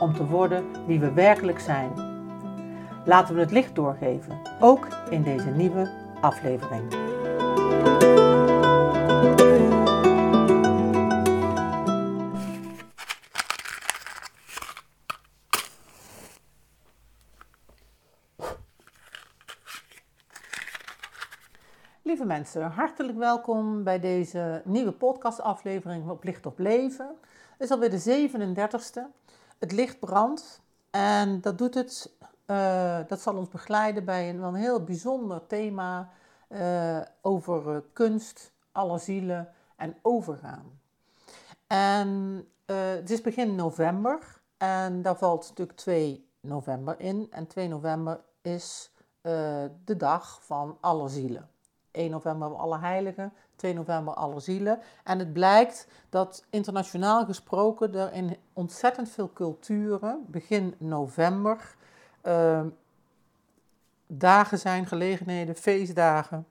om te worden wie we werkelijk zijn. Laten we het licht doorgeven, ook in deze nieuwe aflevering. Lieve mensen, hartelijk welkom bij deze nieuwe podcastaflevering op Licht op Leven. Het is alweer de 37ste. Het licht brandt en dat doet het, uh, dat zal ons begeleiden bij een, een heel bijzonder thema uh, over uh, kunst, alle zielen en overgaan. En het is begin november en daar valt natuurlijk 2 november in. En 2 november is de dag van alle zielen. 1 november alle heiligen, 2 november alle zielen. En het blijkt dat internationaal gesproken er in ontzettend veel culturen begin november uh, dagen zijn, gelegenheden, feestdagen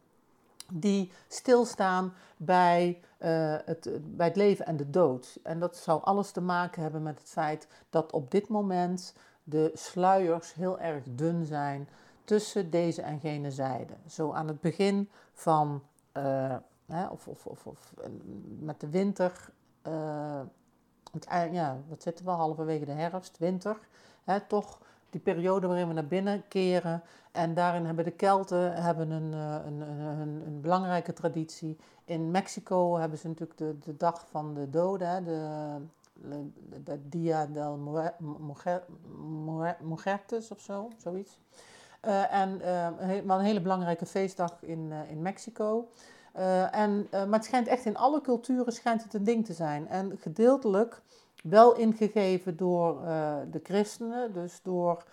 die stilstaan bij, uh, het, bij het leven en de dood. En dat zou alles te maken hebben met het feit dat op dit moment de sluiers heel erg dun zijn tussen deze en gene zijde. Zo aan het begin van, uh, hè, of, of, of, of, eh, met de winter, uh, het, ja, wat zitten we, halverwege de herfst, winter, hè, toch die periode waarin we naar binnen keren. En daarin hebben de Kelten hebben een, een, een, een belangrijke traditie. In Mexico hebben ze natuurlijk de, de dag van de doden, hè, de, de Dia del Muertes of zo, zoiets. En uh, een hele belangrijke feestdag in, in Mexico. En, maar het schijnt echt in alle culturen schijnt het een ding te zijn. En gedeeltelijk wel ingegeven door de christenen. Dus door,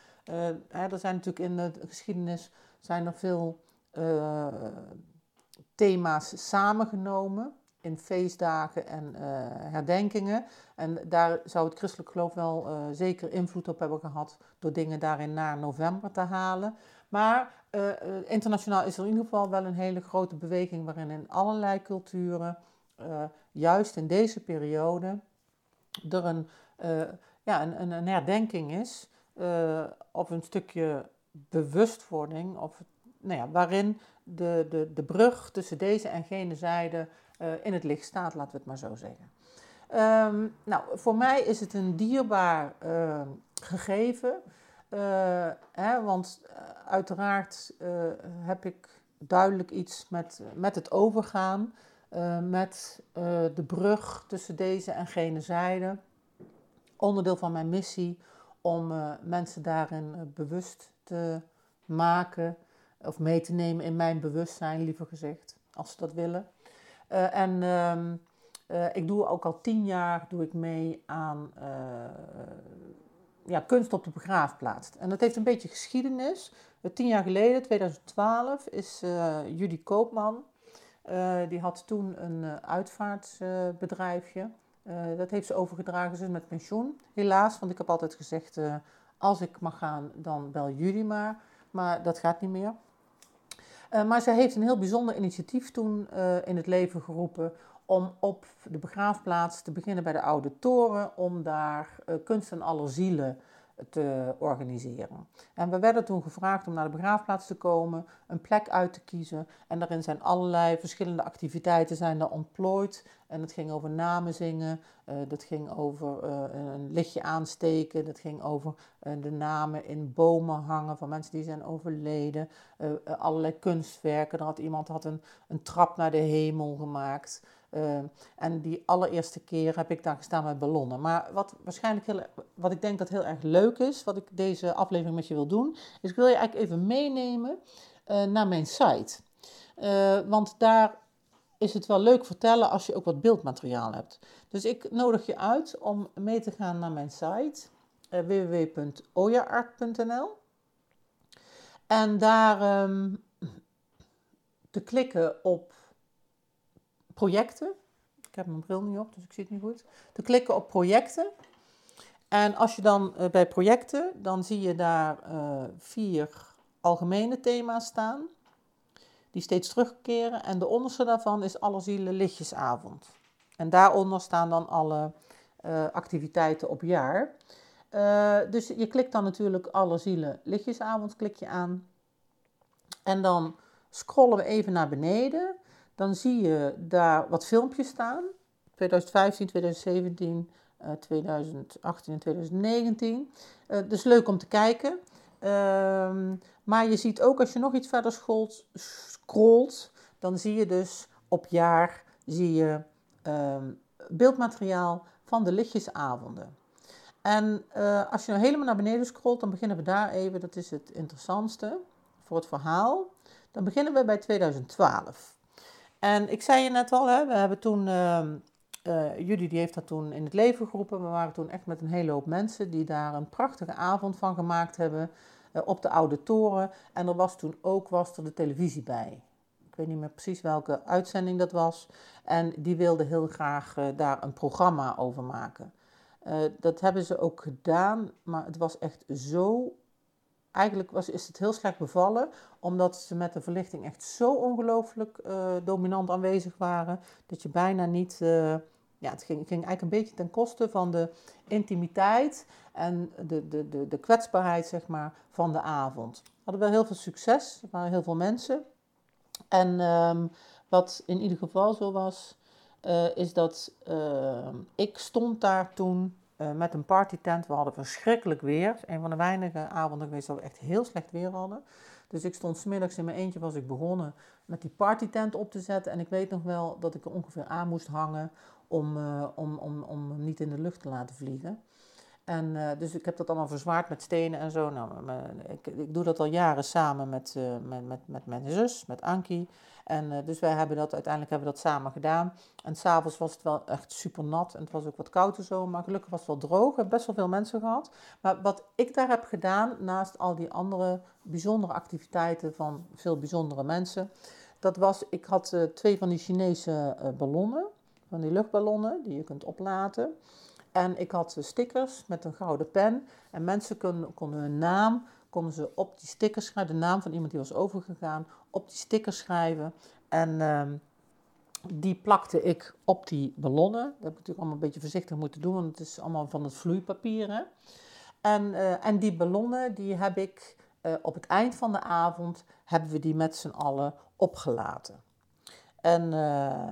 er zijn natuurlijk in de geschiedenis zijn er veel thema's samengenomen in feestdagen en herdenkingen. En daar zou het christelijk geloof wel zeker invloed op hebben gehad door dingen daarin naar november te halen. Maar uh, internationaal is er in ieder geval wel een hele grote beweging waarin in allerlei culturen, juist in deze periode, er een, ja, een, een, herdenking is of een stukje bewustwording, of, nou ja, waarin de, de, de brug tussen deze en gene zijde in het licht staat, laten we het maar zo zeggen. Um, nou, voor mij is het een dierbaar gegeven. Uh, hè, want uh, uiteraard heb ik duidelijk iets met, met het overgaan. met de brug tussen deze en gene zijde. Onderdeel van mijn missie om mensen daarin bewust te maken. Of mee te nemen in mijn bewustzijn, liever gezegd. Als ze dat willen. en... Uh, ik doe ook al tien jaar doe ik mee aan ja, kunst op de begraafplaats. En dat heeft een beetje geschiedenis. Uh, tien jaar geleden, 2012, is Judy Koopman. die had toen een uitvaartbedrijfje. dat heeft ze overgedragen, ze is met pensioen. Helaas, want ik heb altijd gezegd, als ik mag gaan, dan bel Judy maar. Maar dat gaat niet meer. maar ze heeft een heel bijzonder initiatief toen in het leven geroepen om op de begraafplaats te beginnen bij de Oude Toren, om daar uh, kunst en alle zielen te organiseren. En we werden toen gevraagd om naar de begraafplaats te komen, een plek uit te kiezen. En daarin zijn allerlei verschillende activiteiten zijn daar ontplooid. En het ging over namen zingen, uh, dat ging over uh, een lichtje aansteken, dat ging over de namen in bomen hangen van mensen die zijn overleden. allerlei kunstwerken. Er had iemand had een, een trap naar de hemel gemaakt. Uh, en die allereerste keer heb ik daar gestaan met ballonnen. Maar wat waarschijnlijk heel, wat ik denk dat heel erg leuk is, wat ik deze aflevering met je wil doen, is ik wil je eigenlijk even meenemen uh, naar mijn site. Uh, want daar is het wel leuk vertellen als je ook wat beeldmateriaal hebt. Dus ik nodig je uit om mee te gaan naar mijn site. www.ojaart.nl. En daar ehm, te klikken op projecten. Ik heb mijn bril niet op, dus ik zie het niet goed. Te klikken op projecten. En als je dan uh, bij projecten, dan zie je daar uh, vier algemene thema's staan. Die steeds terugkeren. En de onderste daarvan is Alle Zielen Lichtjesavond. En daaronder staan dan alle uh, activiteiten op jaar. dus je klikt dan natuurlijk Alle Zielen Lichtjesavond klik je aan. En dan scrollen we even naar beneden. Dan zie je daar wat filmpjes staan. 2015, 2017, 2018 en 2019. Uh, dus leuk om te kijken. Uh, maar je ziet ook als je nog iets verder scrolt, dan zie je dus op jaar zie je, uh, beeldmateriaal van de lichtjesavonden. En uh, als je nou helemaal naar beneden scrolt, dan beginnen we daar even, dat is het interessantste voor het verhaal. Dan beginnen we bij 2012. En ik zei je net al, hè, we hebben toen, uh, uh, Judy die heeft dat toen in het leven geroepen. We waren toen echt met een hele hoop mensen die daar een prachtige avond van gemaakt hebben uh, op de Oude Toren. En er was toen ook was er de televisie bij. Ik weet niet meer precies welke uitzending dat was. En die wilde heel graag uh, daar een programma over maken. dat hebben ze ook gedaan, maar het was echt zo eigenlijk was, is het heel slecht bevallen, omdat ze met de verlichting echt zo ongelooflijk uh, dominant aanwezig waren, dat je bijna niet, uh, ja, het ging, ging eigenlijk een beetje ten koste van de intimiteit en de, de, de, de kwetsbaarheid, zeg maar, van de avond. We hadden wel heel veel succes, er waren heel veel mensen. En um, wat in ieder geval zo was, uh, is dat ehm, ik stond daar toen uh, met een partytent. We hadden verschrikkelijk weer. Een van de weinige avonden geweest dat we echt heel slecht weer hadden. Dus ik stond smiddags in mijn eentje, was ik begonnen met die partytent op te zetten. En ik weet nog wel dat ik er ongeveer aan moest hangen om, uh, om, om, om hem niet in de lucht te laten vliegen. En uh, dus ik heb dat allemaal verzwaard met stenen en zo. Nou, ik, ik, doe dat al jaren samen met, met, met, met mijn zus, met Ankie. En uh, dus wij hebben dat, uiteindelijk hebben we dat samen gedaan. En s'avonds was het wel echt super nat en het was ook wat koud en zo. Maar gelukkig was het wel droog. Hebben best wel veel mensen gehad. Maar wat ik daar heb gedaan, naast al die andere bijzondere activiteiten van veel bijzondere mensen. Dat was, ik had twee van die Chinese ballonnen, van die luchtballonnen die je kunt oplaten. En ik had stickers met een gouden pen. En mensen konden hun naam konden ze op die stickers schrijven. De naam van iemand die was overgegaan. Op die stickers schrijven. En um, die plakte ik op die ballonnen. Dat heb ik natuurlijk allemaal een beetje voorzichtig moeten doen. Want het is allemaal van het vloeipapier. Hè? En, uh, en die ballonnen die heb ik uh, op het eind van de avond. Hebben we die met z'n allen opgelaten. En... Uh,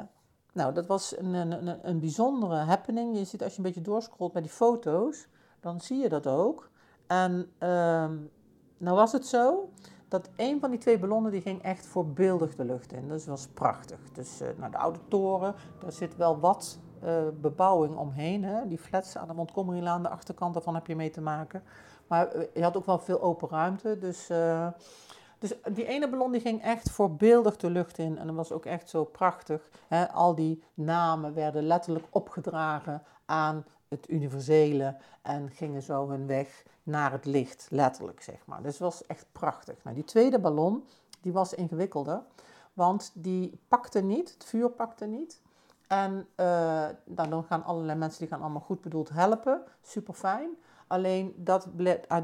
nou, dat was een, een, een bijzondere happening. Je ziet als je een beetje doorscrollt bij die foto's, dan zie je dat ook. En uh, nou was het zo dat een van die twee ballonnen die ging echt voorbeeldig de lucht in. Dus was prachtig. Dus uh, de oude toren, daar zit wel wat uh, bebouwing omheen. Hè? Die flats aan de Montgomery-laan, de achterkant daarvan heb je mee te maken. Maar uh, je had ook wel veel open ruimte. Dus dus die ene ballon die ging echt voorbeeldig de lucht in. En dat was ook echt zo prachtig. Hè? Al die namen werden letterlijk opgedragen aan het universele. En gingen zo hun weg naar het licht, letterlijk zeg maar. Dus was echt prachtig. Nou, die tweede ballon, die was ingewikkelder. Want die pakte niet, het vuur pakte niet. En uh, dan gaan allerlei mensen die gaan allemaal goed bedoeld helpen. Super fijn. Alleen dat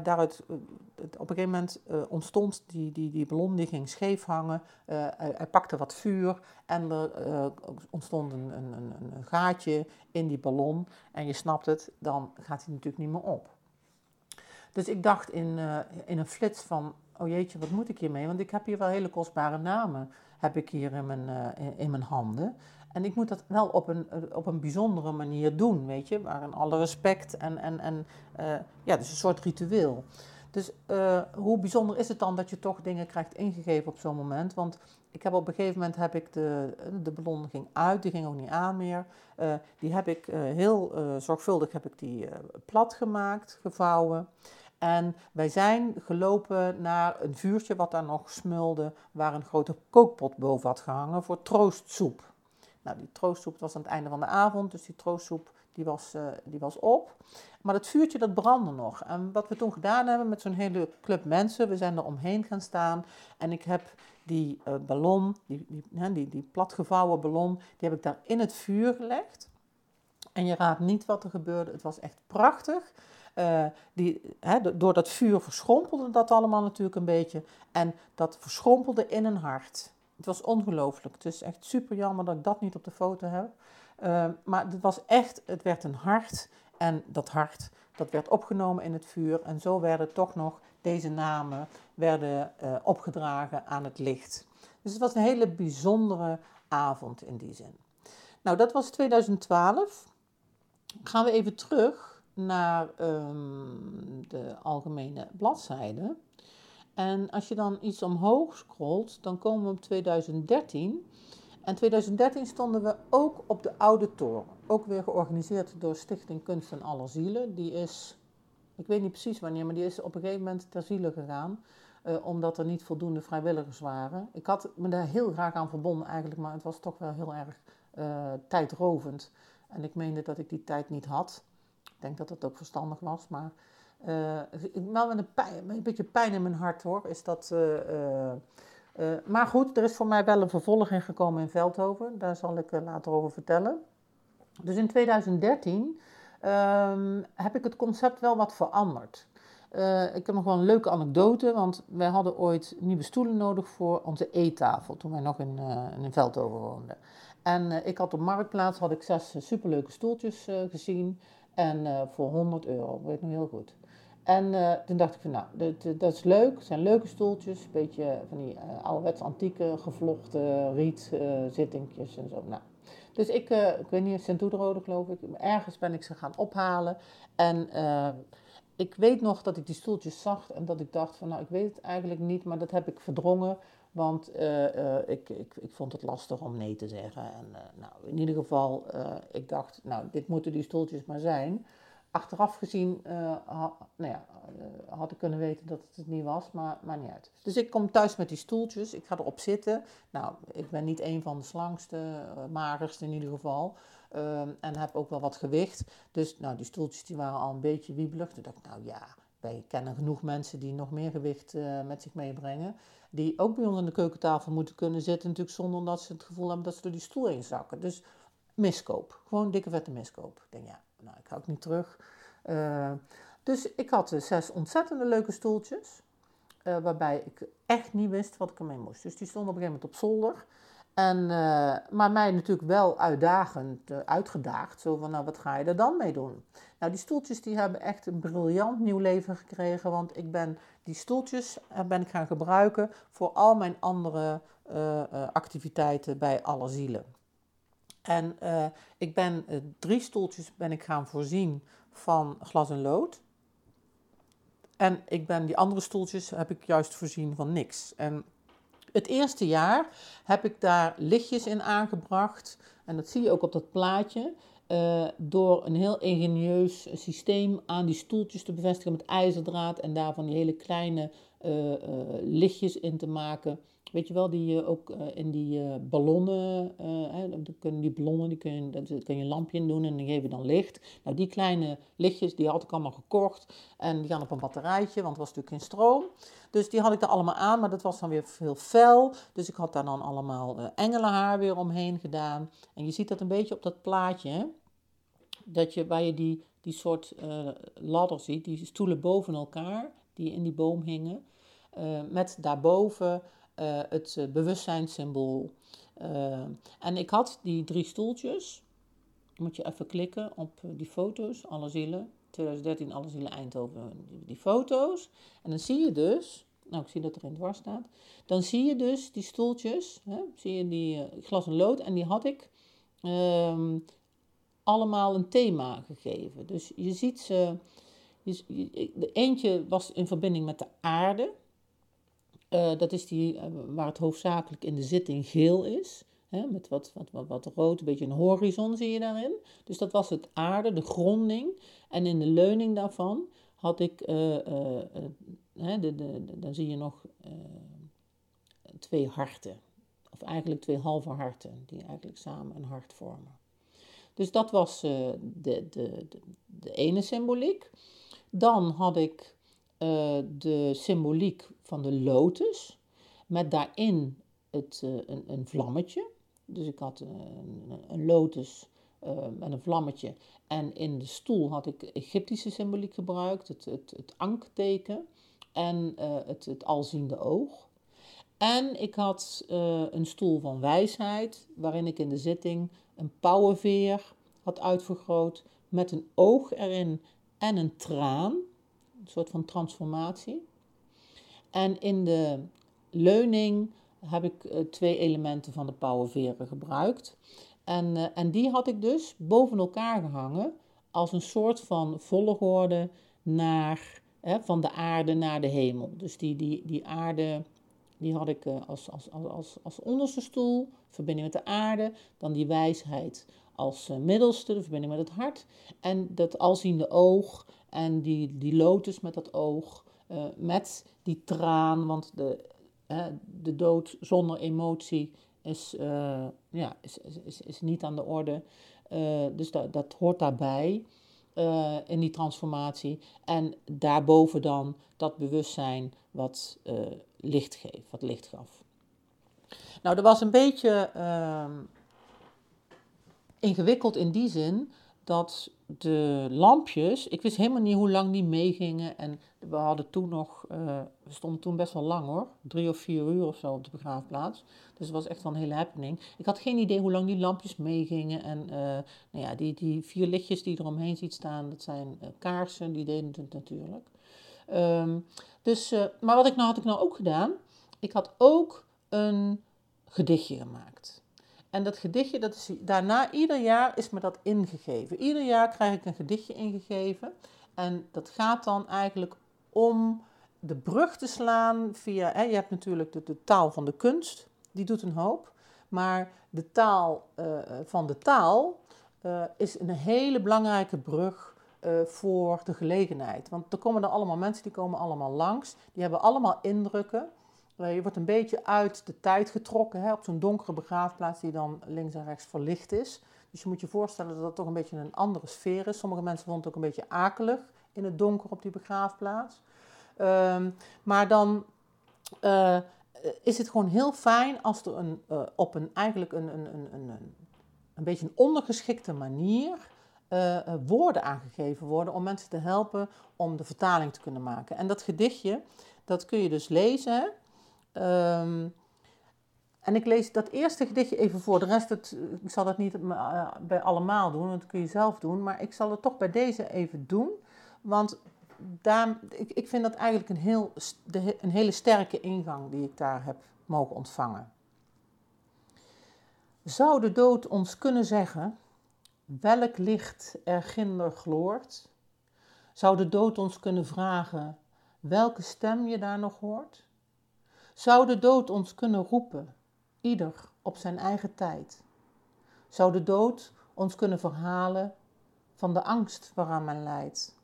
daaruit, eh, op een gegeven moment uh, ontstond die, die, die ballon, die ging scheef hangen. Uh, hij, pakte wat vuur en er ontstond een, een, een, gaatje in die ballon. En je snapt het, dan gaat hij natuurlijk niet meer op. Dus ik dacht in, in een flits van, oh jeetje, wat moet ik hiermee? Want ik heb hier wel hele kostbare namen, heb ik hier in mijn, in mijn handen. En ik moet dat wel op een, op een bijzondere manier doen, weet je, maar in alle respect en, en, en uh, ja, dus een soort ritueel. Dus uh, hoe bijzonder is het dan dat je toch dingen krijgt ingegeven op zo'n moment? Want ik heb op een gegeven moment heb ik de, de ballon ging uit, die ging ook niet aan meer. Uh, die heb ik heel zorgvuldig heb ik die plat gemaakt, gevouwen. En wij zijn gelopen naar een vuurtje wat daar nog smulde, waar een grote kookpot boven had gehangen voor troostsoep. Nou, die troostsoep was aan het einde van de avond, dus die troostsoep die was, uh, die was op. Maar het vuurtje dat brandde nog. En wat we toen gedaan hebben met zo'n hele club mensen, we zijn er omheen gaan staan. En ik heb die uh, ballon, die, die, die, die platgevouwen ballon, die heb ik daar in het vuur gelegd. En je raadt niet wat er gebeurde. Het was echt prachtig. Uh, die, door dat vuur verschrompelde dat allemaal natuurlijk een beetje. En dat verschrompelde in een hart. Het was ongelooflijk. Het is echt super jammer dat ik dat niet op de foto heb. Uh, maar het was echt, het werd een hart. En dat hart, dat werd opgenomen in het vuur. En zo werden toch nog deze namen werden, uh, opgedragen aan het licht. Dus het was een hele bijzondere avond in die zin. Nou, dat was 2012. Gaan we even terug naar um, de algemene bladzijde. En als je dan iets omhoog scrolt, dan komen we op 2013. En 2013 stonden we ook op de Oude Toren. Ook weer georganiseerd door Stichting Kunst en Alle Zielen. Die is, ik weet niet precies wanneer, maar die is op een gegeven moment ter ziele gegaan. Uh, omdat er niet voldoende vrijwilligers waren. Ik had me daar heel graag aan verbonden eigenlijk, maar het was toch wel heel erg uh, tijdrovend. En ik meende dat ik die tijd niet had. Ik denk dat het ook verstandig was, maar uh, wel met een, pijn, een beetje pijn in mijn hart hoor, is dat... Uh, maar goed, er is voor mij wel een vervolging gekomen in Veldhoven. Daar zal ik uh, later over vertellen. Dus in 2013 um, heb ik het concept wel wat veranderd. Uh, ik heb nog wel een leuke anekdote, want wij hadden ooit nieuwe stoelen nodig voor onze eettafel toen wij nog in, in Veldhoven woonden. En ik had op Marktplaats had ik zes superleuke stoeltjes gezien en voor 100 euro, weet ik nog heel goed. En uh, toen dacht ik van nou, dat, dat is leuk. Het zijn leuke stoeltjes. Een beetje van die uh, ouderwets antieke gevlochten riet uh, en zo. Nou, dus ik, ik weet niet, Sint-Oederode geloof ik. Ergens ben ik ze gaan ophalen. En ik weet nog dat ik die stoeltjes zag en dat ik dacht van nou, ik weet het eigenlijk niet. Maar dat heb ik verdrongen. Want ik, ik, ik vond het lastig om nee te zeggen. En nou, in ieder geval, ik dacht, nou, dit moeten die stoeltjes maar zijn achteraf gezien uh, nou ja, uh, had ik kunnen weten dat het het niet was, maar, maar niet uit. Dus ik kom thuis met die stoeltjes, ik ga erop zitten. Nou, ik ben niet een van de slangste, uh, magerste in ieder geval. Ehm, en heb ook wel wat gewicht. Dus nou, die stoeltjes die waren al een beetje wiebelig. Toen dacht ik, nou ja, wij kennen genoeg mensen die nog meer gewicht met zich meebrengen. Die ook bij ons aan de keukentafel moeten kunnen zitten, natuurlijk zonder dat ze het gevoel hebben dat ze door die stoel heen zakken. Dus miskoop, gewoon dikke vette miskoop. Ik denk ja, nou, ik hou ook niet terug. Uh, dus ik had zes ontzettende leuke stoeltjes. Uh, waarbij ik echt niet wist wat ik ermee moest. Dus die stonden op een gegeven moment op zolder. En, uh, maar mij natuurlijk wel uitdagend uitgedaagd. Zo van, nou, wat ga je er dan mee doen? Nou, die stoeltjes die hebben echt een briljant nieuw leven gekregen. Want ik ben die stoeltjes ben ik gaan gebruiken voor al mijn andere activiteiten bij alle zielen. En uh, ik ben uh, drie stoeltjes ben ik gaan voorzien van glas en lood. En ik ben die andere stoeltjes heb ik juist voorzien van niks. En het eerste jaar heb ik daar lichtjes in aangebracht. En dat zie je ook op dat plaatje. Uh, door een heel ingenieus systeem aan die stoeltjes te bevestigen met ijzerdraad. En daar van die hele kleine lichtjes in te maken. Weet je wel, die je ook uh, in die uh, ballonnen, kunnen die ballonnen, die kun je, daar kun je een lampje in doen en die geven dan licht. Nou, die kleine lichtjes, die had ik allemaal gekocht en die gaan op een batterijtje, want het was natuurlijk geen stroom. Dus die had ik er allemaal aan, maar dat was dan weer veel fel. Dus ik had daar dan allemaal engelenhaar weer omheen gedaan. En je ziet dat een beetje op dat plaatje, hè? dat je, waar je die, die soort ladder ziet, die stoelen boven elkaar, die in die boom hingen. met daarboven uh, het uh, bewustzijnssymbool. Uh, en ik had die drie stoeltjes. Moet je even klikken op die foto's, Alle Zielen. 2013 Alle Zielen Eindhoven, die, foto's. En dan zie je dus, nou ik zie dat er in dwars staat. Dan zie je dus die stoeltjes, hè, zie je die glas en lood. En die had ik um, allemaal een thema gegeven. Dus je ziet ze, de eentje was in verbinding met de aarde. Uh, dat is die uh, waar het hoofdzakelijk in de zitting geel is. Hè, met wat, wat, wat, wat, rood, een beetje een horizon zie je daarin. Dus dat was het aarde, de gronding. En in de leuning daarvan had ik, uh, hè, de, de, dan zie je nog twee harten. Of eigenlijk twee halve harten, die eigenlijk samen een hart vormen. Dus dat was de, de, de, ene symboliek. Dan had ik uh, de symboliek van de lotus, met daarin het, uh, een, een, vlammetje. Dus ik had een, een lotus met een vlammetje. En in de stoel had ik Egyptische symboliek gebruikt, het, het, het ankteken en het, het alziende oog. En ik had uh, een stoel van wijsheid, waarin ik in de zitting een pauwenveer had uitvergroot met een oog erin en een traan, soort van transformatie. En in de leuning heb ik uh, twee elementen van de pauwenveren gebruikt. En, uh, en die had ik dus boven elkaar gehangen als een soort van volgorde naar, hè, van de aarde naar de hemel. Dus die, die, die aarde die had ik uh, als, als, als, als onderste stoel, verbinding met de aarde. Dan die wijsheid als middelste, de verbinding met het hart. En dat alziende oog en die, die lotus met dat oog. Uh, met die traan, want de, de dood zonder emotie is, ja, is, is, is, niet aan de orde. dus dat, dat hoort daarbij. In die transformatie. En daarboven dan dat bewustzijn wat licht geeft, wat licht gaf. Nou, dat was een beetje uh, ingewikkeld in die zin dat de lampjes, ik wist helemaal niet hoe lang die meegingen. En we hadden toen nog, uh, we stonden toen best wel lang hoor, drie of vier uur of zo op de begraafplaats. Dus het was echt wel een hele happening. Ik had geen idee hoe lang die lampjes meegingen. En uh, nou ja, die, die vier lichtjes die je eromheen ziet staan, dat zijn uh, kaarsen, die deden het natuurlijk. Um, dus, maar wat ik nou, had ik nou ook gedaan? Ik had ook een gedichtje gemaakt. En dat gedichtje, dat is daarna ieder jaar is me dat ingegeven. Ieder jaar krijg ik een gedichtje ingegeven. En dat gaat dan eigenlijk om de brug te slaan via. Hè, je hebt natuurlijk de, de, taal van de kunst, die doet een hoop. Maar de taal uh, van de taal uh, is een hele belangrijke brug uh, voor de gelegenheid. Want er komen er allemaal mensen, die komen allemaal langs. Die hebben allemaal indrukken. Eh, je wordt een beetje uit de tijd getrokken hè, op zo'n donkere begraafplaats die dan links en rechts verlicht is. Dus je moet je voorstellen dat dat toch een beetje een andere sfeer is. Sommige mensen vonden het ook een beetje akelig in het donker op die begraafplaats. Um, maar dan uh, is het gewoon heel fijn als er een, uh, op een eigenlijk een, een, een, een, een beetje een ondergeschikte manier woorden aangegeven worden om mensen te helpen om de vertaling te kunnen maken. En dat gedichtje, dat kun je dus lezen. Um, en ik lees dat eerste gedichtje even voor. De rest, het, ik zal dat niet uh, bij allemaal doen, want dat kun je zelf doen. Maar ik zal het toch bij deze even doen. Want daar, ik, ik vind dat eigenlijk een, heel, een hele sterke ingang die ik daar heb mogen ontvangen. Zou de dood ons kunnen zeggen welk licht er ginder gloort? Zou de dood ons kunnen vragen welke stem je daar nog hoort? Zou de dood ons kunnen roepen, ieder op zijn eigen tijd? Zou de dood ons kunnen verhalen van de angst waaraan men lijdt?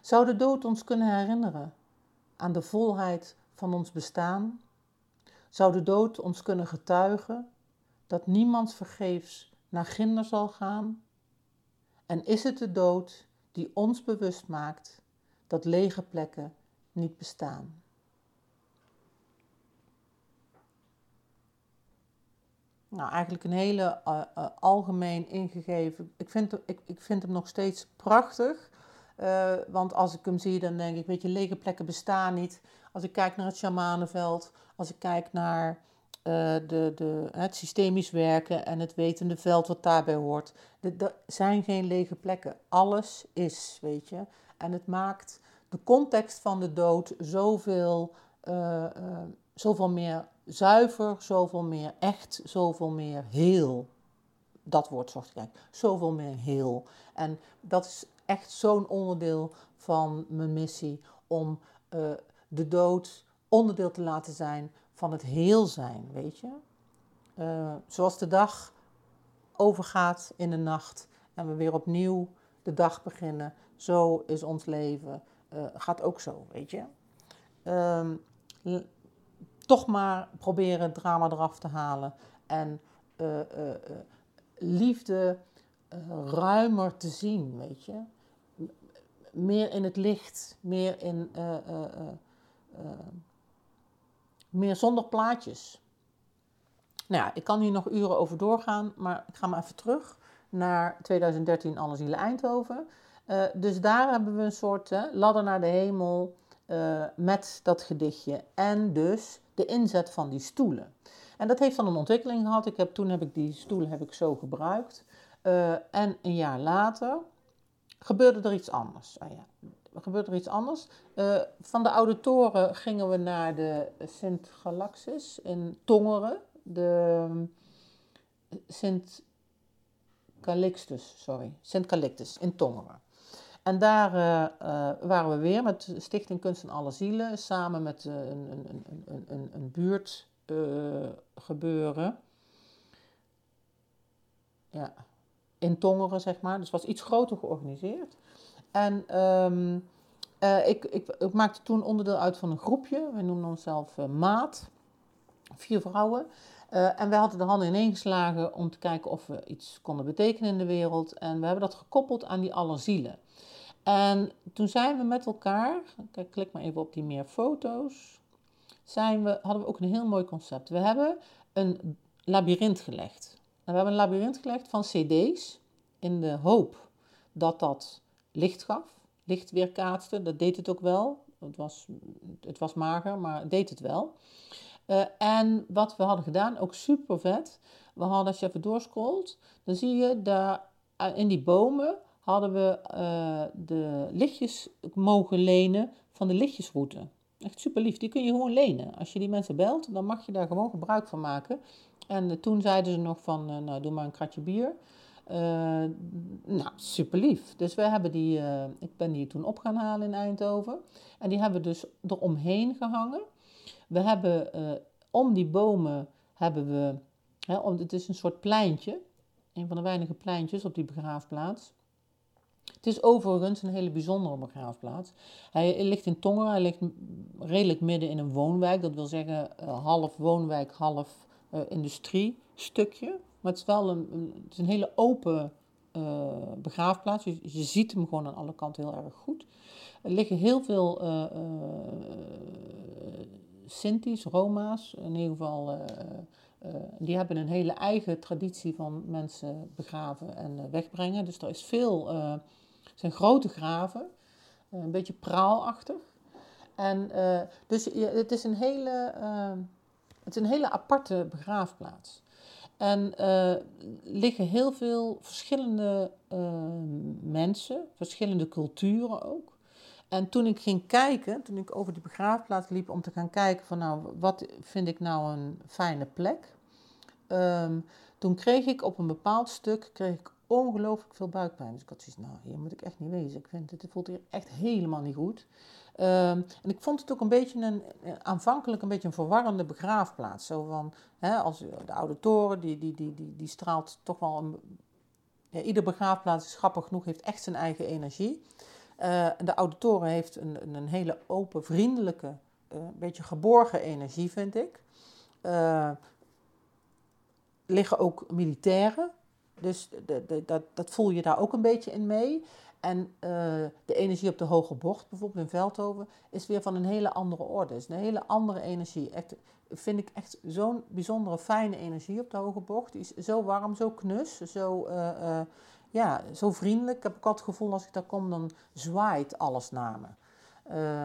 Zou de dood ons kunnen herinneren aan de volheid van ons bestaan? Zou de dood ons kunnen getuigen dat niemand vergeefs naar ginder zal gaan? En is het de dood die ons bewust maakt dat lege plekken niet bestaan? Nou, eigenlijk een hele uh, uh, algemeen ingegeven. Ik vind, ik, ik vind hem nog steeds prachtig. Uh, want als ik hem zie, dan denk ik, weet je, lege plekken bestaan niet. Als ik kijk naar het shamanenveld, als ik kijk naar de, de, het systemisch werken en het wetende veld wat daarbij hoort. Er zijn geen lege plekken. Alles is, weet je. En het maakt de context van de dood zoveel, zoveel meer zuiver, zoveel meer echt, zoveel meer heel. Dat woord zocht ik Zoveel meer heel. En dat is echt zo'n onderdeel van mijn missie om de dood onderdeel te laten zijn van het heel zijn, weet je. Uh, zoals de dag overgaat in de nacht en we weer opnieuw de dag beginnen, zo is ons leven, uh, gaat ook zo, weet je. Um, toch maar proberen drama eraf te halen. En liefde ruimer te zien, weet je. Meer in het licht, meer in... meer zonder plaatjes. Nou ja, ik kan hier nog uren over doorgaan, maar ik ga maar even terug naar 2013 Alle Zielen Eindhoven. Dus daar hebben we een soort ladder naar de hemel met dat gedichtje. En dus de inzet van die stoelen. En dat heeft dan een ontwikkeling gehad. Ik heb, toen heb ik die stoelen heb ik zo gebruikt. en een jaar later gebeurde er iets anders. Oh ja, gebeurde er iets anders. van de oude toren gingen we naar de Sint Galaxis in Tongeren de Sint Calixtus, sorry, Sint Calixtus in Tongeren. En daar uh, uh, waren we weer met Stichting Kunst en Alle Zielen, samen met uh, een, een, een, een, buurt gebeuren. Ja, in Tongeren, zeg maar. Dus was iets groter georganiseerd. En um, ik, ik, maakte toen onderdeel uit van een groepje. We noemden onszelf Maat. Vier vrouwen. En wij hadden de handen ineengeslagen om te kijken of we iets konden betekenen in de wereld. En we hebben dat gekoppeld aan die allerzielen. En toen zijn we met elkaar, kijk, klik maar even op die meer foto's, zijn we, hadden we ook een heel mooi concept. We hebben een labyrint gelegd. En we hebben een labyrint gelegd van cd's in de hoop dat dat licht gaf, licht weerkaatste. Dat deed het ook wel. Het was, het was mager, maar het deed het wel. Uh, en wat we hadden gedaan, ook super vet. We hadden, als je even doorscrollt, dan zie je daar uh, in die bomen hadden we uh, de lichtjes mogen lenen van de lichtjesroute. Echt super lief. Die kun je gewoon lenen. Als je die mensen belt, dan mag je daar gewoon gebruik van maken. En toen zeiden ze nog van, nou doe maar een kratje bier. nou, super lief. Dus we hebben die, ik ben die toen op gaan halen in Eindhoven. En die hebben we dus eromheen gehangen. We hebben om die bomen hebben we, hè, het is een soort pleintje, een van de weinige pleintjes op die begraafplaats. Het is overigens een hele bijzondere begraafplaats. Hij ligt in Tongeren, hij ligt redelijk midden in een woonwijk. Dat wil zeggen uh, half woonwijk, half uh, industriestukje. Maar het is wel een, het is een hele open uh, begraafplaats. Je, ziet hem gewoon aan alle kanten heel erg goed. Er liggen heel veel Sinti's, Roma's, in ieder geval, uh, die hebben een hele eigen traditie van mensen begraven en wegbrengen. Dus er is veel, zijn grote graven, een beetje praalachtig. En dus het is een hele, het is een hele aparte begraafplaats. En liggen heel veel verschillende mensen, verschillende culturen ook. En toen ik ging kijken, toen ik over die begraafplaats liep om te gaan kijken van nou, wat vind ik nou een fijne plek. Um, toen kreeg ik op een bepaald stuk kreeg ik ongelooflijk veel buikpijn. Dus ik had zoiets, nou, hier moet ik echt niet wezen. Ik vind het, het voelt hier echt helemaal niet goed. Um, en ik vond het ook een beetje een, aanvankelijk een beetje een verwarrende begraafplaats. Zo van, hè, als de oude toren, die, die, die, die, die straalt toch wel een... Ieder begraafplaats grappig genoeg, heeft echt zijn eigen energie. Uh, de auditoren heeft een, een hele open, vriendelijke, uh, beetje geborgen energie, vind ik. Uh, liggen ook militairen, dus de, de, dat, dat voel je daar ook een beetje in mee. En de energie op de Hoge Bocht, bijvoorbeeld in Veldhoven, is weer van een hele andere orde. is een hele andere energie. Echt, vind ik echt zo'n bijzondere, fijne energie op de Hoge Bocht. Die is zo warm, zo knus, zo ja, zo vriendelijk. Ik heb ook altijd het gevoel als ik daar kom, dan zwaait alles naar me.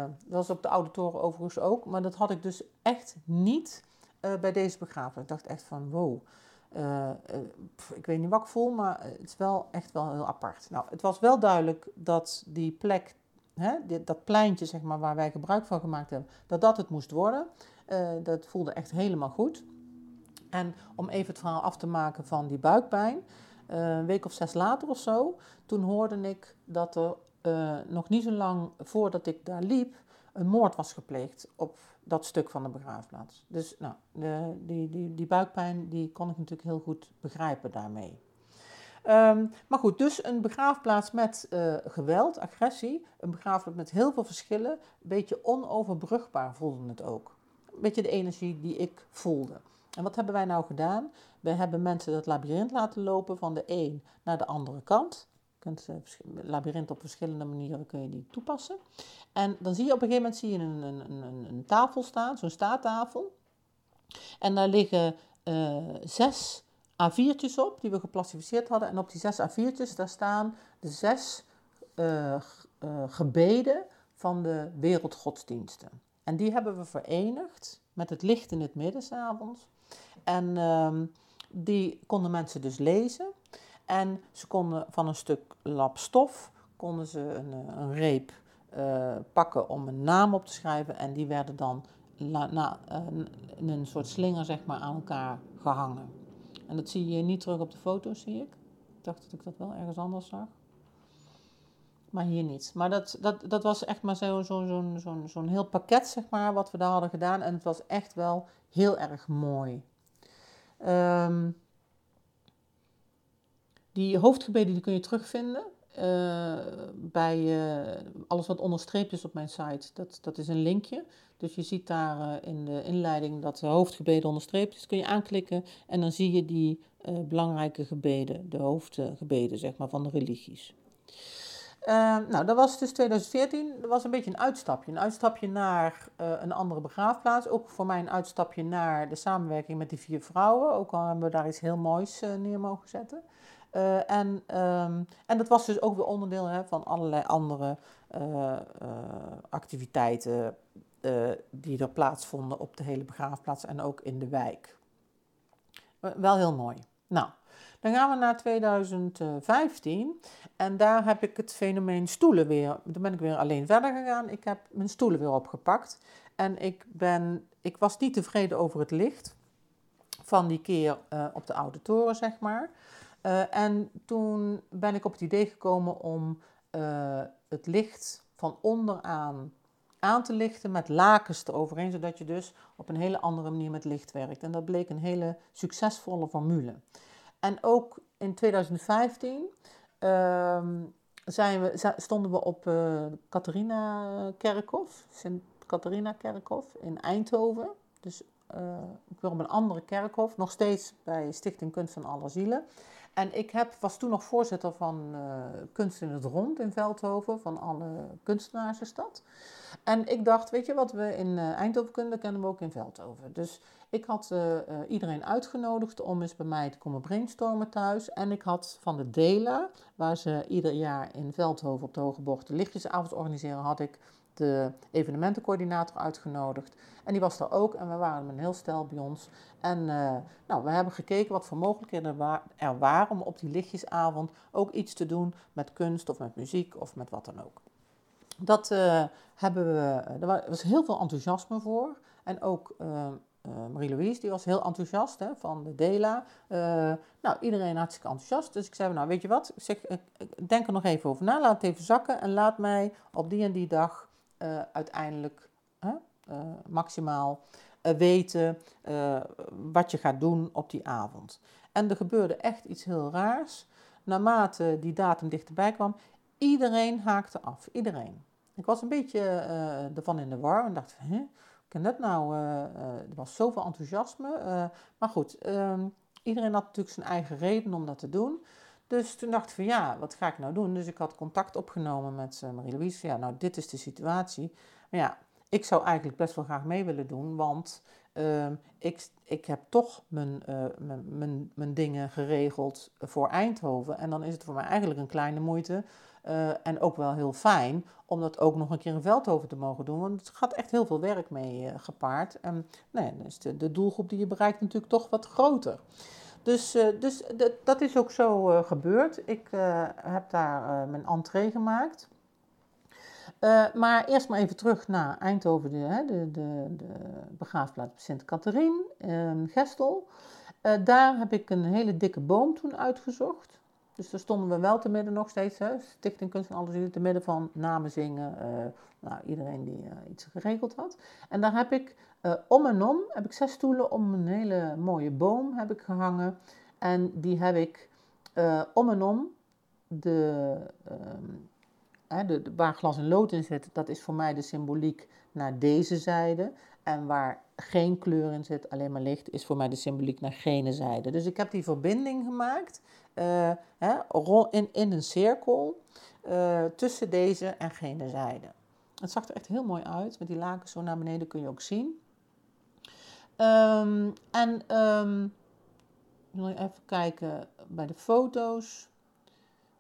Dat was op de oude toren overigens ook. Maar dat had ik dus echt niet bij deze begrafenis. Ik dacht echt van wow. Uh, pff, ik weet niet wat ik voel, maar het is wel echt wel heel apart. Nou, het was wel duidelijk dat die plek, hè, dat pleintje zeg maar, waar wij gebruik van gemaakt hebben, dat dat het moest worden. dat voelde echt helemaal goed. En om even het verhaal af te maken van die buikpijn. Eh, een week of zes later of zo, toen hoorde ik dat er nog niet zo lang voordat ik daar liep, een moord was gepleegd op dat stuk van de begraafplaats. Dus nou, de, die, die, die buikpijn die kon ik natuurlijk heel goed begrijpen daarmee. Um, maar goed, dus een begraafplaats met uh, geweld, agressie, een begraafplaats met heel veel verschillen, een beetje onoverbrugbaar voelde het ook. een beetje de energie die ik voelde. En wat hebben wij nou gedaan? We hebben mensen dat labyrint laten lopen van de een naar de andere kant. Kunt uh, labyrint op verschillende manieren kun je die toepassen. En dan zie je op een gegeven moment zie je een, een, een, een tafel staan, zo'n staattafel. En daar liggen uh, zes A4'tjes op die we geclassificeerd hadden. En op die zes A4'tjes daar staan de zes uh, gebeden van de wereldgodsdiensten. En die hebben we verenigd met het licht in het midden s'avonds. En uh, die konden mensen dus lezen. En ze konden van een stuk lap stof konden ze een, een reep uh, pakken om een naam op te schrijven. En die werden dan na, uh, in een soort slinger zeg maar, aan elkaar gehangen. En dat zie je niet terug op de foto, zie ik. Ik dacht dat ik dat wel ergens anders zag. Maar hier niet. Maar dat, dat, dat was echt maar zo'n zo, zo, zo, heel pakket, zeg maar, wat we daar hadden gedaan. En het was echt wel heel erg mooi. Um, die hoofdgebeden die kun je terugvinden. Uh, bij uh, alles wat onderstreept is op mijn site, dat, dat is een linkje. Dus je ziet daar uh, in de inleiding dat de hoofdgebeden onderstreept is. Kun je aanklikken en dan zie je die belangrijke gebeden, de hoofdgebeden zeg maar, van de religies. Nou, dat was dus 2014. Dat was een beetje een uitstapje. Een uitstapje naar een andere begraafplaats. Ook voor mij een uitstapje naar de samenwerking met die vier vrouwen. Ook al hebben we daar iets heel moois neer mogen zetten. Uh, en, um, en dat was dus ook weer onderdeel hè, van allerlei andere activiteiten die er plaatsvonden op de hele begraafplaats en ook in de wijk. Wel heel mooi. Nou, dan gaan we naar 2015 en daar heb ik het fenomeen stoelen weer, dan ben ik weer alleen verder gegaan. Ik heb mijn stoelen weer opgepakt en ik, ben, ik was niet tevreden over het licht van die keer op de oude toren, zeg maar. Uh, en toen ben ik op het idee gekomen om uh, het licht van onderaan aan te lichten met lakens eroverheen, zodat je dus op een hele andere manier met licht werkt. En dat bleek een hele succesvolle formule. En ook in 2015 uh, zijn we, stonden we op uh, Catharina Kerkhof, Sint Catharina Kerkhof in Eindhoven. Dus ik wil op een andere kerkhof, nog steeds bij Stichting Kunst van Alle Zielen. En ik heb, was toen nog voorzitter van uh, Kunst in het Rond in Veldhoven, van alle kunstenaars in stad. En ik dacht, weet je wat we in uh, Eindhoven kunnen, kennen we ook in Veldhoven. Dus ik had uh, iedereen uitgenodigd om eens bij mij te komen brainstormen thuis. En ik had van de Dela, waar ze ieder jaar in Veldhoven op de Hoge Bocht de lichtjesavond organiseren, had ik de evenementencoördinator uitgenodigd. En die was er ook en we waren een heel stel bij ons. En uh, nou, we hebben gekeken wat voor mogelijkheden er waren om op die lichtjesavond ook iets te doen met kunst of met muziek of met wat dan ook. Dat uh, hebben we, er was heel veel enthousiasme voor. En ook Marie-Louise, die was heel enthousiast hè, van de Dela. nou, iedereen hartstikke enthousiast. Dus ik zei, nou weet je wat, ik zeg, denk er nog even over na, laat het even zakken. En laat mij op die en die dag uiteindelijk maximaal uh, weten uh, wat je gaat doen op die avond. En er gebeurde echt iets heel raars. Naarmate die datum dichterbij kwam, iedereen haakte af. Iedereen. Ik was een beetje uh, ervan in de war en dacht, hè, kan dat nou? er was zoveel enthousiasme. maar goed, ehm, iedereen had natuurlijk zijn eigen reden om dat te doen. Dus toen dacht ik van ja, wat ga ik nou doen? Dus ik had contact opgenomen met Marie-Louise. Ja, nou, dit is de situatie. Maar ja, ik zou eigenlijk best wel graag mee willen doen, want uh, ik, ik heb toch mijn, uh, mijn, mijn, mijn, dingen geregeld voor Eindhoven. En dan is het voor mij eigenlijk een kleine moeite uh, en ook wel heel fijn om dat ook nog een keer in Veldhoven te mogen doen. Want het gaat echt heel veel werk mee gepaard. En ja, dan is de, de, doelgroep die je bereikt natuurlijk toch wat groter. Dus, dus dat is ook zo gebeurd. Ik heb daar mijn entree gemaakt. Maar eerst maar even terug naar Eindhoven, de, de, de, de begraafplaats Sint-Catherine, uh, Gestel. Uh, daar heb ik een hele dikke boom toen uitgezocht. Dus daar stonden we wel te midden nog steeds, hè, Stichting Kunst en Alles te midden van namen zingen, eh, nou, iedereen die iets geregeld had. En daar heb ik om en om, heb ik zes stoelen om een hele mooie boom heb ik gehangen. En die heb ik om en om de ehm, hè, de, waar glas en lood in zit, dat is voor mij de symboliek naar deze zijde. En waar geen kleur in zit, alleen maar licht, is voor mij de symboliek naar gene zijde. Dus ik heb die verbinding gemaakt uh, hè, in, in een cirkel uh, tussen deze en gene zijde. Het zag er echt heel mooi uit. Met die laken zo naar beneden kun je ook zien. Um, en um, even kijken bij de foto's.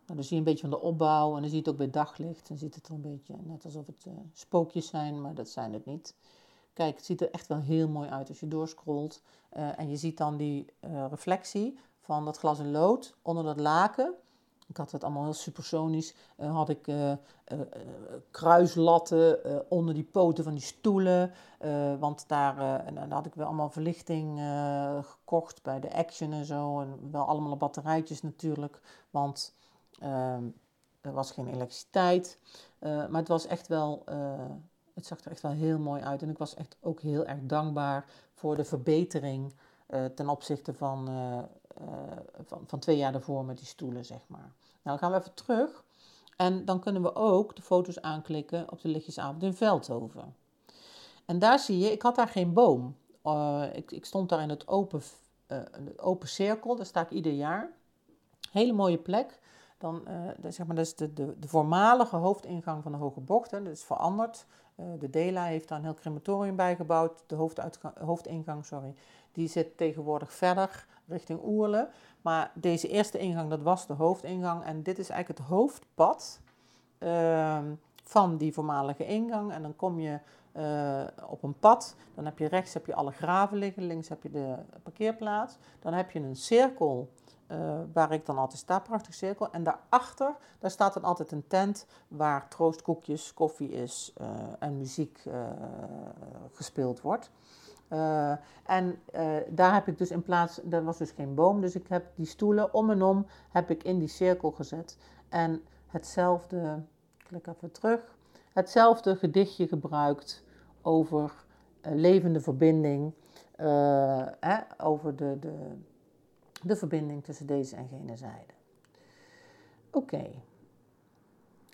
Nou, dan zie je een beetje van de opbouw en dan zie je het ook bij daglicht. Dan ziet het er een beetje net alsof het uh, spookjes zijn, maar dat zijn het niet. Kijk, het ziet er echt wel heel mooi uit als je doorscrollt. Uh, en je ziet dan die uh, reflectie van dat glas en lood onder dat laken. Ik had het allemaal heel supersonisch. Uh, had ik kruislatten onder die poten van die stoelen. want daar, had ik wel allemaal verlichting gekocht bij de Action en zo. En wel allemaal batterijtjes natuurlijk. Want ehm, er was geen elektriciteit. maar het was echt wel... het zag er echt wel heel mooi uit. En ik was echt ook heel erg dankbaar voor de verbetering ten opzichte van eh, van, van twee jaar daarvoor met die stoelen, zeg maar. Nou, dan gaan we even terug. En dan kunnen we ook de foto's aanklikken op de lichtjesavond in Veldhoven. En daar zie je, ik had daar geen boom. Ik, ik, stond daar in het open, open cirkel, daar sta ik ieder jaar. Hele mooie plek. Dan, zeg maar, dat is de, de, de, voormalige hoofdingang van de Hoge Bocht. Hè. Dat is veranderd. De Dela heeft daar een heel crematorium bijgebouwd. De hoofdingang, sorry, die zit tegenwoordig verder richting Oerle. Maar deze eerste ingang, dat was de hoofdingang. En dit is eigenlijk het hoofdpad uh, van die voormalige ingang. En dan kom je uh, op een pad. Dan heb je rechts heb je alle graven liggen, links heb je de parkeerplaats. Dan heb je een cirkel uh, waar ik dan altijd sta, prachtig cirkel. En daarachter, daar staat dan altijd een tent waar troostkoekjes, koffie is uh, en muziek gespeeld wordt. En daar heb ik dus in plaats, er was dus geen boom, dus ik heb die stoelen om en om heb ik in die cirkel gezet. En hetzelfde, klik even terug, hetzelfde gedichtje gebruikt over levende verbinding, hè, over de, de, de verbinding tussen deze en gene zijde. Oké,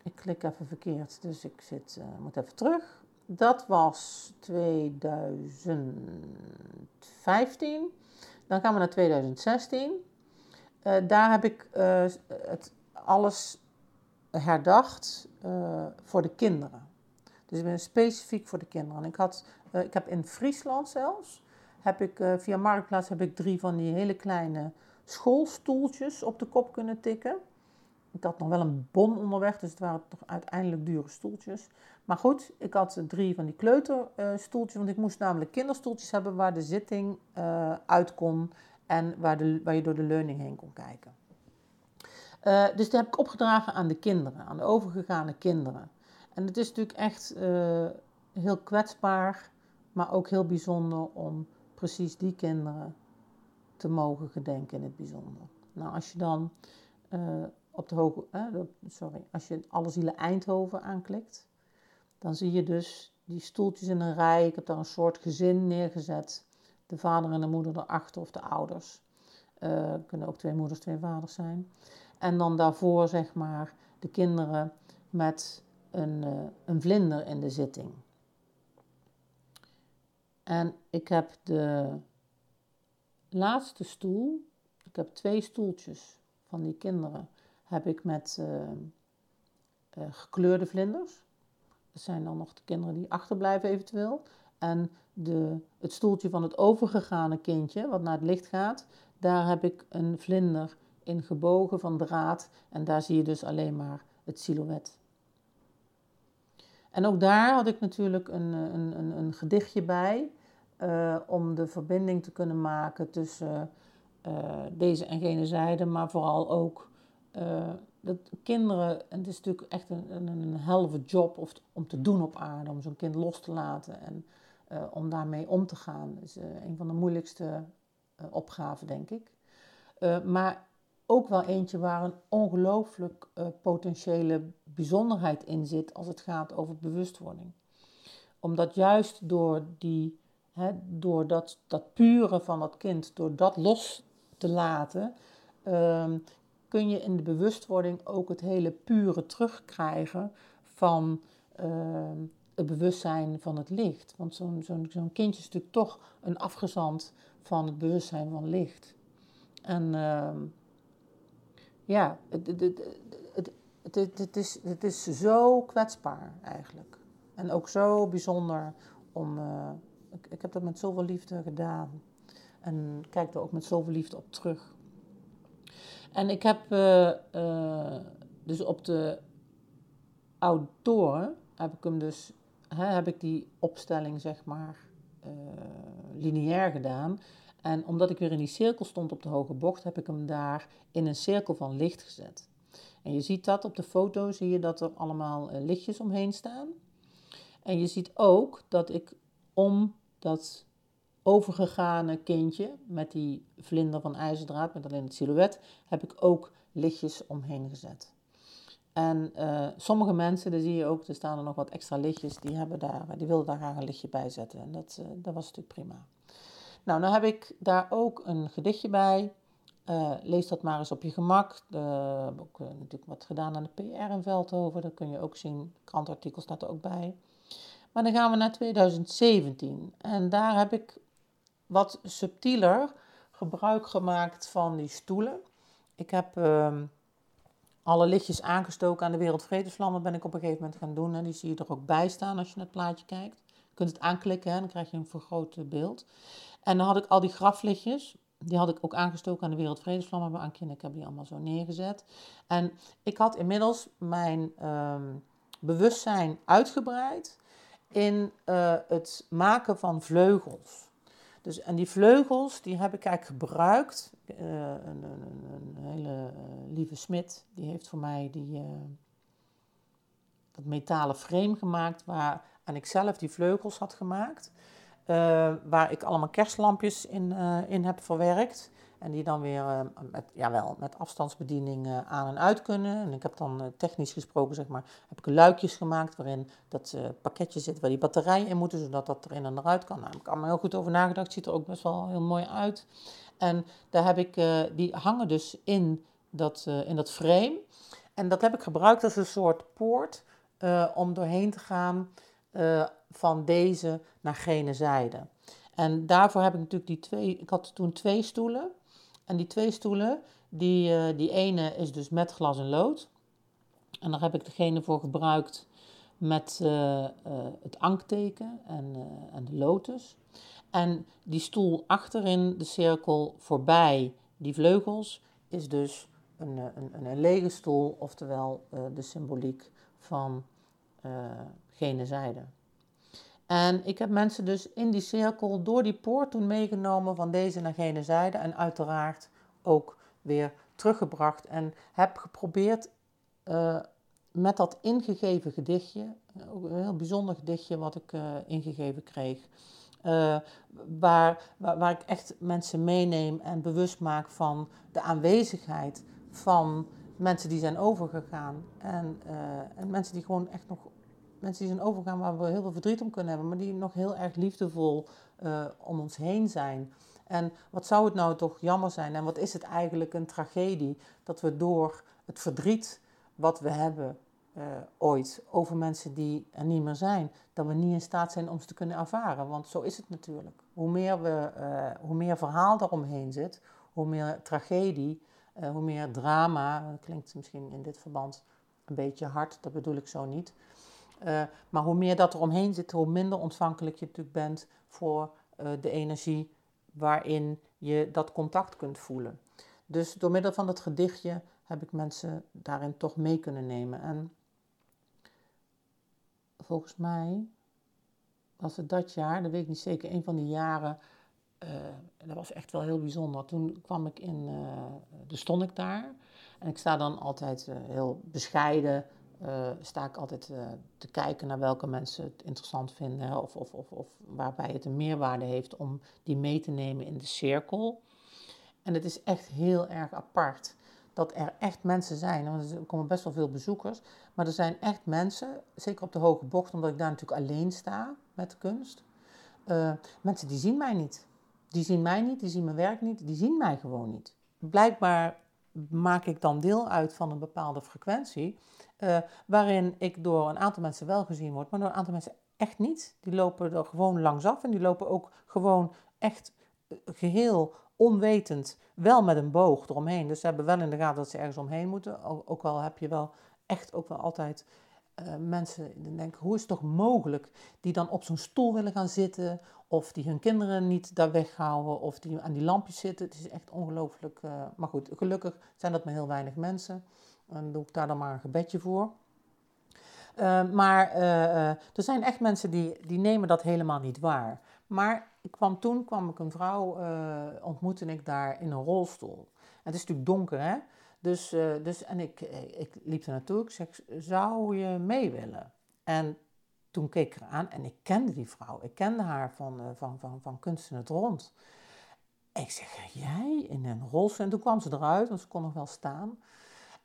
ik klik even verkeerd, dus ik zit, moet even terug dat was 2015. Dan gaan we naar 2016. Uh, eh, daar heb ik uh, het alles herdacht voor de kinderen. Dus ik ben specifiek voor de kinderen. ik, had, ik heb in Friesland zelfs, heb ik, via Marktplaats heb ik drie van die hele kleine schoolstoeltjes op de kop kunnen tikken. Ik had nog wel een bon onderweg, dus het waren toch uiteindelijk dure stoeltjes. Maar goed, ik had drie van die kleuterstoeltjes, want ik moest namelijk kinderstoeltjes hebben waar de zitting uh, uit kon en waar, de, waar je door de leuning heen kon kijken. Uh, dus die heb ik opgedragen aan de kinderen, aan de overgegane kinderen. En het is natuurlijk echt heel kwetsbaar, maar ook heel bijzonder om precies die kinderen te mogen gedenken in het bijzonder. Nou, als je dan op de hoge, sorry, als je alle zielen Eindhoven aanklikt, dan zie je dus die stoeltjes in een rij. Ik heb daar een soort gezin neergezet. De vader en de moeder erachter of de ouders. Uh, kunnen ook twee moeders, twee vaders zijn. En dan daarvoor zeg maar de kinderen met een, uh, een vlinder in de zitting. En ik heb de laatste stoel, ik heb twee stoeltjes van die kinderen, heb ik met uh, gekleurde vlinders. Dat zijn dan nog de kinderen die achterblijven eventueel. En de, het stoeltje van het overgegane kindje, wat naar het licht gaat, daar heb ik een vlinder in gebogen van draad. En daar zie je dus alleen maar het silhouet. En ook daar had ik natuurlijk een, een, een, een gedichtje bij. Uh, om de verbinding te kunnen maken tussen uh, deze en gene zijde, maar vooral ook uh, dat kinderen, en het is natuurlijk echt een, een, een helve job of, om te doen op aarde, om zo'n kind los te laten en om daarmee om te gaan. Dat is een van de moeilijkste opgaven, denk ik. maar ook wel eentje waar een ongelooflijk potentiële bijzonderheid in zit als het gaat over bewustwording. Omdat juist door, die, door dat, dat pure van dat kind, door dat los te laten, ehm, kun je in de bewustwording ook het hele pure terugkrijgen van uh, het bewustzijn van het licht. Want zo'n zo'n zo'n kindje is natuurlijk toch een afgezand van het bewustzijn van licht. En ehm, ja, het, het, het, het, is, het is zo kwetsbaar eigenlijk. En ook zo bijzonder om. Uh, ik, heb dat met zoveel liefde gedaan. En kijk er ook met zoveel liefde op terug. En ik heb uh, uh, dus op de outdoor heb ik hem dus hè, heb ik die opstelling zeg maar uh, lineair gedaan. En omdat ik weer in die cirkel stond op de hoge bocht, heb ik hem daar in een cirkel van licht gezet. En je ziet dat op de foto, zie je dat er allemaal lichtjes omheen staan. En je ziet ook dat ik om dat overgegane kindje met die vlinder van ijzerdraad, met alleen het silhouet, heb ik ook lichtjes omheen gezet. En uh, sommige mensen, daar zie je ook, er staan er nog wat extra lichtjes, die, hebben daar, die wilden daar graag een lichtje bij zetten. En dat, uh, dat was natuurlijk prima. Nou, dan heb ik daar ook een gedichtje bij. Uh, lees dat maar eens op je gemak. We heb ook natuurlijk wat gedaan aan de PR in Veldhoven. Dat kun je ook zien. Krantartikel staat er ook bij. Maar dan gaan we naar 2017. En daar heb ik wat subtieler gebruik gemaakt van die stoelen. Ik heb ehm, alle lichtjes aangestoken aan de Wereldvredesvlammen ben ik op een gegeven moment gaan doen. En die zie je er ook bij staan als je naar het plaatje kijkt. Je kunt het aanklikken en dan krijg je een vergroot beeld. En dan had ik al die graflichtjes. Die had ik ook aangestoken aan de Wereldvredesvlammen bij Ankie en ik heb die allemaal zo neergezet. En ik had inmiddels mijn ehm, bewustzijn uitgebreid in uh, het maken van vleugels. Dus, en die vleugels, die heb ik eigenlijk gebruikt. Uh, een, een, een, hele uh, lieve smid, die heeft voor mij die, dat metalen frame gemaakt, waar en ik zelf die vleugels had gemaakt. waar ik allemaal kerstlampjes in, in heb verwerkt. En die dan weer uh, met, jawel, met afstandsbediening uh, aan en uit kunnen. En ik heb dan uh, technisch gesproken, zeg maar, heb ik luikjes gemaakt waarin dat pakketje zit waar die batterijen in moeten, zodat dat erin en eruit kan. Nou, daar heb ik allemaal heel goed over nagedacht. Ziet er ook best wel heel mooi uit. En daar heb ik, die hangen dus in dat, in dat frame. En dat heb ik gebruikt als een soort poort om doorheen te gaan van deze naar gene zijde. En daarvoor heb ik natuurlijk die twee, ik had toen twee stoelen. En die twee stoelen, die, uh, die ene is dus met glas en lood. En daar heb ik degene voor gebruikt met uh, uh, het ankteken en, en de lotus. En die stoel achterin de cirkel voorbij die vleugels is dus een, een, een lege stoel, oftewel de symboliek van gene zijde. En ik heb mensen dus in die cirkel door die poort toen meegenomen van deze naar gene zijde en uiteraard ook weer teruggebracht. En heb geprobeerd uh, met dat ingegeven gedichtje, een heel bijzonder gedichtje wat ik uh, ingegeven kreeg, waar, waar, waar, ik echt mensen meeneem en bewust maak van de aanwezigheid van mensen die zijn overgegaan. En, en mensen die gewoon echt nog mensen die zijn overgaan waar we heel veel verdriet om kunnen hebben, maar die nog heel erg liefdevol uh, om ons heen zijn. En wat zou het nou toch jammer zijn en wat is het eigenlijk een tragedie dat we door het verdriet wat we hebben uh, ooit over mensen die er niet meer zijn, dat we niet in staat zijn om ze te kunnen ervaren. Want zo is het natuurlijk. Hoe meer, we, uh, hoe meer verhaal daaromheen zit, hoe meer tragedie, hoe meer drama, klinkt misschien in dit verband een beetje hard, dat bedoel ik zo niet. Uh, maar hoe meer dat er omheen zit, hoe minder ontvankelijk je natuurlijk bent voor uh, de energie waarin je dat contact kunt voelen. Dus door middel van dat gedichtje heb ik mensen daarin toch mee kunnen nemen. En volgens mij was het dat jaar, dat weet ik niet zeker, een van die jaren. Uh, dat was echt wel heel bijzonder. Toen kwam ik in, dus stond ik daar. En ik sta dan altijd heel bescheiden uh, sta ik altijd uh, te kijken naar welke mensen het interessant vinden of, of, of, of, waarbij het een meerwaarde heeft om die mee te nemen in de cirkel. En het is echt heel erg apart dat er echt mensen zijn, want er komen best wel veel bezoekers, maar er zijn echt mensen, zeker op de hoge bocht, omdat ik daar natuurlijk alleen sta met de kunst. Uh, mensen die zien mij niet. Die zien mij niet, die zien mijn werk niet, die zien mij gewoon niet. Blijkbaar maak ik dan deel uit van een bepaalde frequentie. Uh, waarin ik door een aantal mensen wel gezien word, maar door een aantal mensen Echt niet. Die lopen er gewoon langs af en die lopen ook gewoon echt eh, geheel onwetend, wel met een boog eromheen. Dus ze hebben wel in de gaten dat ze ergens omheen moeten. Ook al heb je wel echt ook wel altijd uh, mensen denken, hoe is het toch mogelijk? Die dan op zo'n stoel willen gaan zitten, of die hun kinderen niet daar weghouden, of die aan die lampjes zitten. Het is echt ongelooflijk. Uh, maar goed, gelukkig zijn dat maar heel weinig mensen. En doe ik daar dan maar een gebedje voor. Uh, maar er zijn echt mensen die, die nemen dat helemaal niet waar. Maar ik kwam, toen kwam ik een vrouw, ontmoette ik daar in een rolstoel. Het is natuurlijk donker, hè? Dus, uh, dus en ik, eh, ik liep er naartoe. Ik zeg, zou je mee willen? En toen keek ik eraan en ik kende die vrouw. Ik kende haar van, uh, van, van, van Kunst in het Rond. ik zeg, jij in een rolstoel? En toen kwam ze eruit, want ze kon nog wel staan.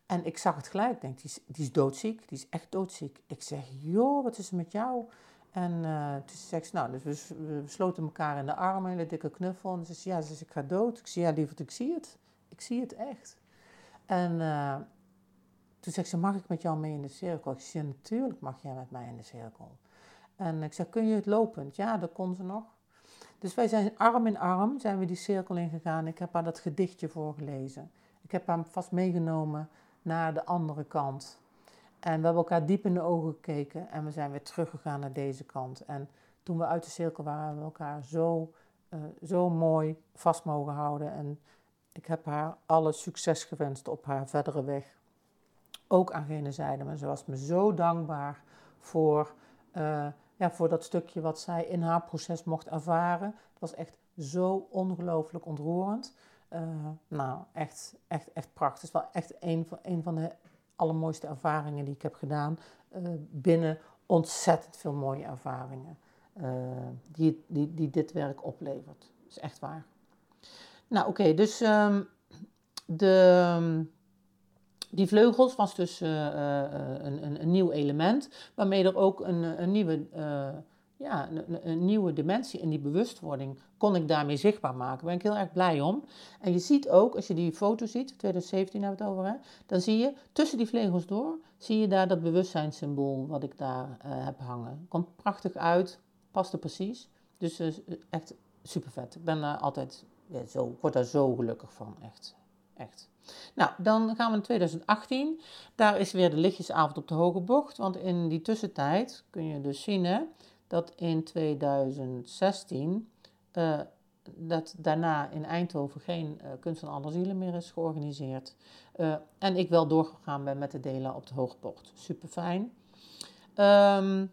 En ik zag het gelijk. Ik denk, die is, die is doodziek. Die is echt doodziek. Ik zeg, joh, wat is er met jou? En uh, toen zei ze, nou, dus we, we, sloten elkaar in de armen, een hele dikke knuffel. En ze zei, ja, ze zei, ik ga dood. Ik zei, ja, lieverd, ik zie het. Ik zie het echt. En uh, toen zei ze, mag ik met jou mee in de cirkel? Ik zei, natuurlijk mag jij met mij in de cirkel. En ik zei, kun je het lopend? Ja, dat kon ze nog. Dus wij zijn arm in arm, zijn we die cirkel ingegaan. Ik heb haar dat gedichtje voorgelezen. Ik heb haar vast meegenomen naar de andere kant. En we hebben elkaar diep in de ogen gekeken en we zijn weer teruggegaan naar deze kant. En toen we uit de cirkel waren, hebben we elkaar zo, uh, zo mooi vast mogen houden. En ik heb haar alle succes gewenst op haar verdere weg. Ook aan gene zijde. Maar ze was me zo dankbaar voor, uh, ja, voor dat stukje wat zij in haar proces mocht ervaren. Het was echt zo ongelooflijk ontroerend. Uh, nou, echt, echt, echt prachtig. Het is wel echt een van, een van de allermooiste ervaringen die ik heb gedaan. Uh, binnen ontzettend veel mooie ervaringen. die, die, die dit werk oplevert. Dat is echt waar. Nou oké, dus um, de, die vleugels was dus uh, uh, een, een, een, nieuw element, waarmee er ook een, een nieuwe, uh, ja, een, een, nieuwe dimensie in die bewustwording kon ik daarmee zichtbaar maken. Daar ben ik heel erg blij om. En je ziet ook, als je die foto ziet, 2017 hebben we het over, hè, dan zie je tussen die vleugels door, zie je daar dat bewustzijnssymbool wat ik daar heb hangen. Komt prachtig uit, past er precies. Dus echt super vet. Ik ben altijd ja, zo, ik word daar zo gelukkig van, echt. echt. Nou, dan gaan we in 2018. Daar is weer de lichtjesavond op de Hoge Bocht. Want in die tussentijd kun je dus zien dat in 2016... Uh, eh, dat daarna in Eindhoven geen uh, kunst van alle zielen meer is georganiseerd. Uh, en ik wel doorgegaan ben met de delen op de Hoogbocht. Super fijn. Um,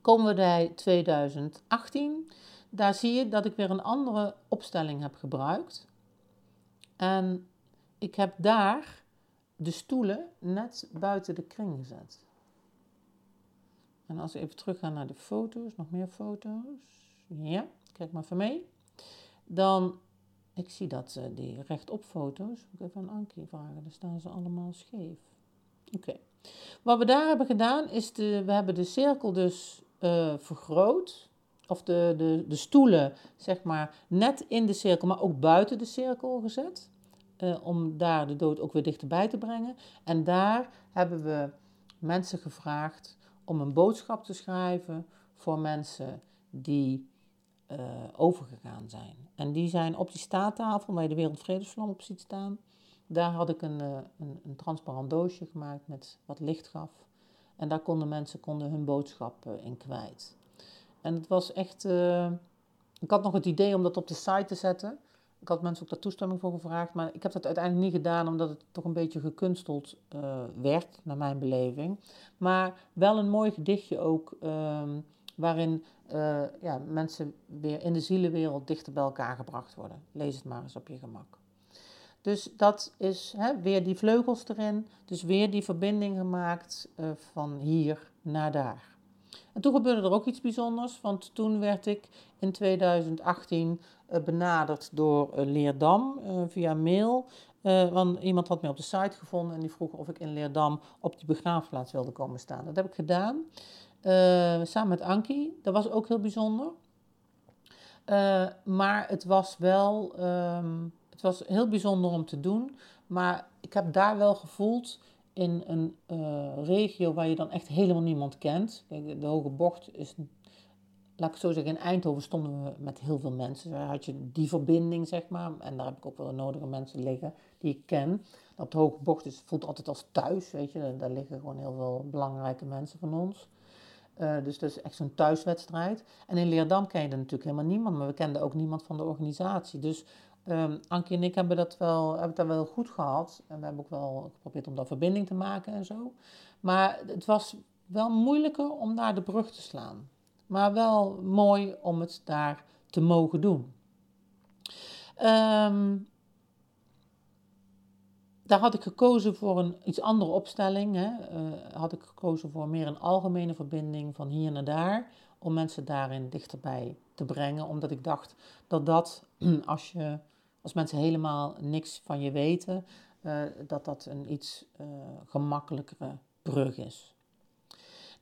komen we bij 2018 daar zie je dat ik weer een andere opstelling heb gebruikt. En ik heb daar de stoelen net buiten de kring gezet. En als we even teruggaan naar de foto's, nog meer foto's. Ja, kijk maar even mee. Dan, ik zie dat uh, die rechtop foto's, moet ik even aan Ankie vragen, daar staan ze allemaal scheef. Oké. Wat we daar hebben gedaan is, de, we hebben de cirkel dus uh, vergroot of de, de, de stoelen, zeg maar, net in de cirkel, maar ook buiten de cirkel gezet. Uh, om daar de dood ook weer dichterbij te brengen. En daar hebben we mensen gevraagd om een boodschap te schrijven voor mensen die uh, overgegaan zijn. En die zijn op die staattafel, waar je de Wereldvredesvlam op ziet staan. Daar had ik een, uh, een, een, transparant doosje gemaakt met wat licht gaf. En daar konden mensen konden hun boodschap in kwijt. En het was echt. Uh, ik had nog het idee om dat op de site te zetten. Ik had mensen ook daar toestemming voor gevraagd, maar ik heb dat uiteindelijk niet gedaan omdat het toch een beetje gekunsteld uh, werd, naar mijn beleving. Maar wel een mooi gedichtje ook, um, waarin uh, ja, mensen weer in de zielenwereld dichter bij elkaar gebracht worden. Lees het maar eens op je gemak. Dus dat is hè, weer die vleugels erin, dus weer die verbinding gemaakt van hier naar daar. En toen gebeurde er ook iets bijzonders, want toen werd ik in 2018 uh, eh, benaderd door uh, Leerdam uh, via mail. want iemand had mij op de site gevonden en die vroeg of ik in Leerdam op die begraafplaats wilde komen staan. Dat heb ik gedaan, samen met Ankie. Dat was ook heel bijzonder. maar het was wel um, het was heel bijzonder om te doen. Maar ik heb daar wel gevoeld in een uh, regio waar je dan echt helemaal niemand kent. Kijk, de Hoge Bocht is, laat ik zo zeggen, in Eindhoven stonden we met heel veel mensen. Daar had je die verbinding, zeg maar. En daar heb ik ook wel de nodige mensen liggen die ik ken. Op de Hoge Bocht is, voelt altijd als thuis, weet je. Daar liggen gewoon heel veel belangrijke mensen van ons. Uh, dus dat is echt zo'n thuiswedstrijd. En in Leerdam ken je er natuurlijk helemaal niemand, maar we kenden ook niemand van de organisatie. Dus um, Ankie en ik hebben dat wel, hebben het wel goed gehad. En we hebben ook wel geprobeerd om daar verbinding te maken en zo. Maar het was wel moeilijker om daar de brug te slaan. Maar wel mooi om het daar te mogen doen. Um, daar had ik gekozen voor een iets andere opstelling. Hè. Uh, had ik gekozen voor meer een algemene verbinding van hier naar daar. Om mensen daarin dichterbij te brengen. Omdat ik dacht dat dat, als, je, als mensen helemaal niks van je weten, uh, dat dat een iets uh, gemakkelijkere brug is.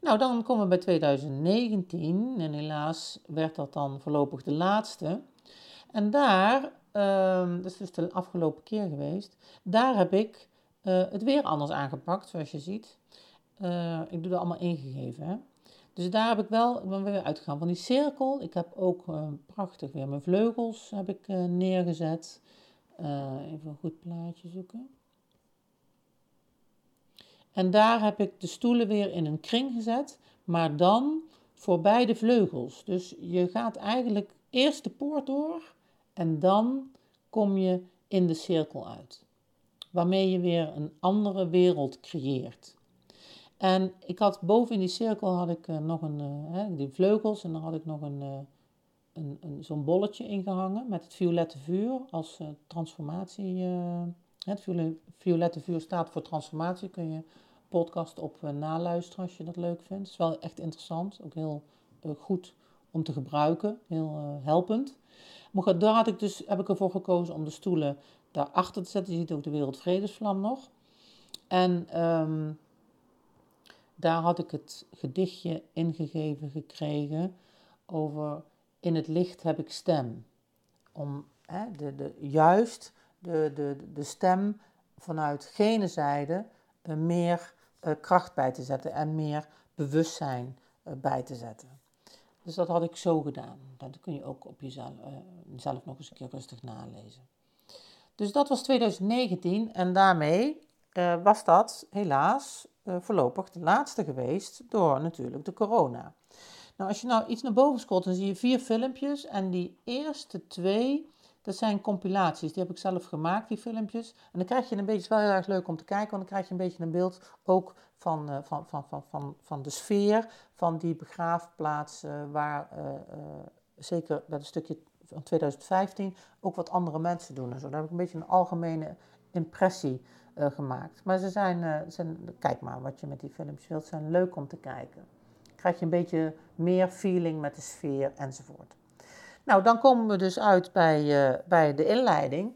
Nou, dan komen we bij 2019 en helaas werd dat dan voorlopig de laatste. En daar um, dat is dus de afgelopen keer geweest. Daar heb ik uh, het weer anders aangepakt, zoals je ziet. Uh, ik doe er allemaal ingegeven. Hè? Dus daar heb ik wel, ben weer uitgegaan van die cirkel. Ik heb ook uh, prachtig weer mijn vleugels heb ik, neergezet. even een goed plaatje zoeken. En daar heb ik de stoelen weer in een kring gezet, maar dan voor beide vleugels. Dus je gaat eigenlijk eerst de poort door en dan kom je in de cirkel uit, waarmee je weer een andere wereld creëert. En ik had boven in die cirkel had ik uh, nog een, uh, die vleugels en dan had ik nog een, uh, een, een zo'n bolletje ingehangen met het violette vuur als transformatie. het violette vuur staat voor transformatie. Kun je podcast op naluisteren als je dat leuk vindt. Het is wel echt interessant, ook heel goed om te gebruiken, heel helpend. Maar daar had ik dus, heb ik ervoor gekozen om de stoelen daarachter te zetten. Je ziet ook de Wereldvredesvlam nog. En um, daar had ik het gedichtje ingegeven gekregen over in het licht heb ik stem. Om hè, de, de, juist de, de, de stem vanuit gene zijde meer uh, kracht bij te zetten en meer bewustzijn uh, bij te zetten. Dus dat had ik zo gedaan. Dat kun je ook op jezelf uh, zelf nog eens een keer rustig nalezen. Dus dat was 2019 en daarmee was dat helaas voorlopig de laatste geweest door natuurlijk de corona. Nou, als je nou iets naar boven scrolt, dan zie je vier filmpjes en die eerste twee dat zijn compilaties, die heb ik zelf gemaakt, die filmpjes. En dan krijg je een beetje, het is wel heel erg leuk om te kijken, want dan krijg je een beetje een beeld ook van, uh, van, van, van, van, van de sfeer van die begraafplaats, uh, waar zeker bij een stukje van 2015 ook wat andere mensen doen. En zo. Daar heb ik een beetje een algemene impressie gemaakt. Maar ze zijn, zijn, kijk maar wat je met die filmpjes wilt, zijn leuk om te kijken. Krijg je een beetje meer feeling met de sfeer enzovoort. Nou, dan komen we dus uit bij, uh, bij de inleiding.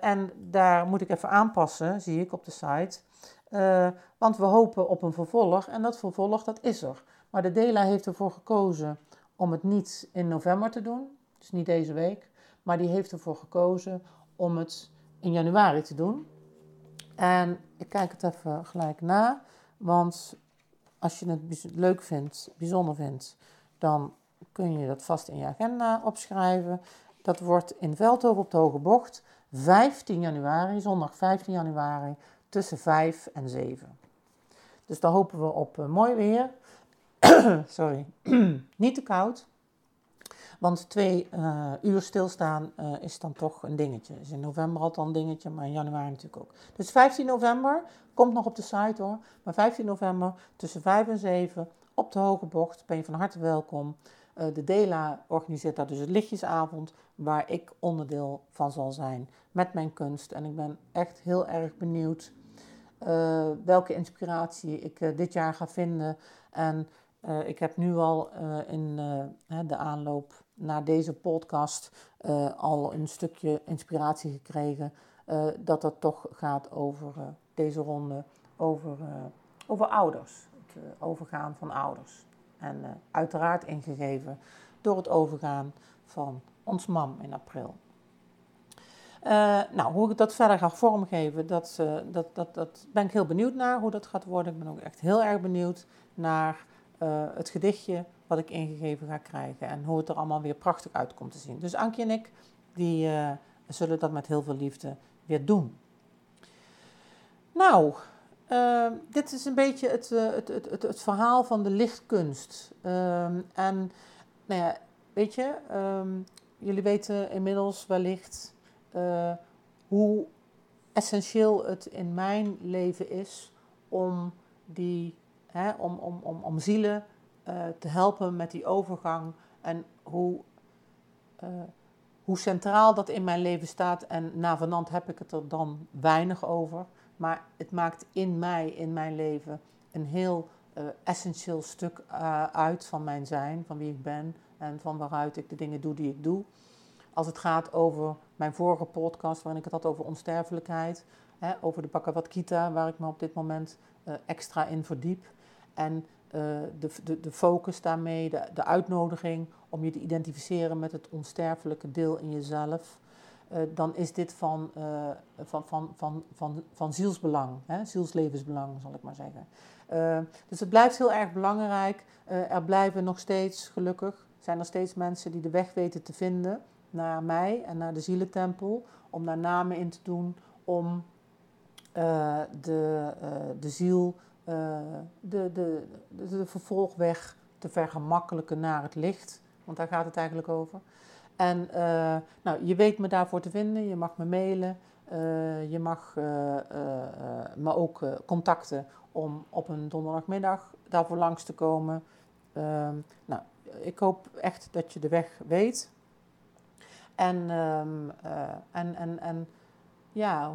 En daar moet ik even aanpassen, zie ik op de site. Want we hopen op een vervolg en dat vervolg dat is er. Maar de DELA heeft ervoor gekozen om het niet in november te doen, dus niet deze week. Maar die heeft ervoor gekozen om het in januari te doen. En ik kijk het even gelijk na, want als je het leuk vindt, bijzonder vindt, dan kun je dat vast in je agenda opschrijven. Dat wordt in Veldhoven op de Hoge Bocht 15 januari, zondag 15 januari, tussen 5 en 7. Dus dan hopen we op uh, mooi weer. Sorry, niet te koud. Want twee uh, uur stilstaan uh, is dan toch een dingetje. Is in november al een dingetje, maar in januari natuurlijk ook. Dus 15 november, komt nog op de site hoor. Maar 15 november tussen 5 en 7 op de Hoge Bocht ben je van harte welkom. Eh, de DELA organiseert daar dus het lichtjesavond, waar ik onderdeel van zal zijn met mijn kunst. En ik ben echt heel erg benieuwd welke inspiratie ik dit jaar ga vinden. En uh, ik heb nu al in de aanloop naar deze podcast al een stukje inspiratie gekregen. dat het toch gaat over deze ronde, over, over ouders. Het overgaan van ouders. En uiteraard ingegeven door het overgaan van ons mam in april. nou, hoe ik dat verder ga vormgeven, dat, dat, dat, dat ben ik heel benieuwd naar hoe dat gaat worden. Ik ben ook echt heel erg benieuwd naar het gedichtje wat ik ingegeven ga krijgen en hoe het er allemaal weer prachtig uit komt te zien. Dus Ankie en ik, die zullen dat met heel veel liefde weer doen. Nou, uh, dit is een beetje het, uh, het, het, het, het, verhaal van de lichtkunst. Uh, en nou ja, weet je, um, jullie weten inmiddels wellicht hoe essentieel het in mijn leven is om, die, hè, om, om, om, om zielen uh, te helpen met die overgang en hoe, uh, hoe centraal dat in mijn leven staat. En navenant heb ik het er dan weinig over. Maar het maakt in mij, in mijn leven, een heel uh, essentieel stuk uit van mijn zijn, van wie ik ben en van waaruit ik de dingen doe die ik doe. Als het gaat over mijn vorige podcast, waarin ik het had over onsterfelijkheid, hè, over de Bhagavad Gita, waar ik me op dit moment extra in verdiep. En de, de, de focus daarmee, de, de uitnodiging om je te identificeren met het onsterfelijke deel in jezelf. Uh, dan is dit van, uh, van, van, van, van, van zielsbelang, hè? zielslevensbelang zal ik maar zeggen. Dus het blijft heel erg belangrijk. er blijven nog steeds, gelukkig, zijn er steeds mensen die de weg weten te vinden naar mij en naar de zielentempel. Om daar namen in te doen om de, de ziel, de, de, de, de vervolgweg te vergemakkelijken naar het licht. Want daar gaat het eigenlijk over. En uh, nou, je weet me daarvoor te vinden, je mag me mailen, uh, je mag me ook contacten om op een donderdagmiddag daarvoor langs te komen. Ehm, nou, ik hoop echt dat je de weg weet. En, um, en, en, en ja,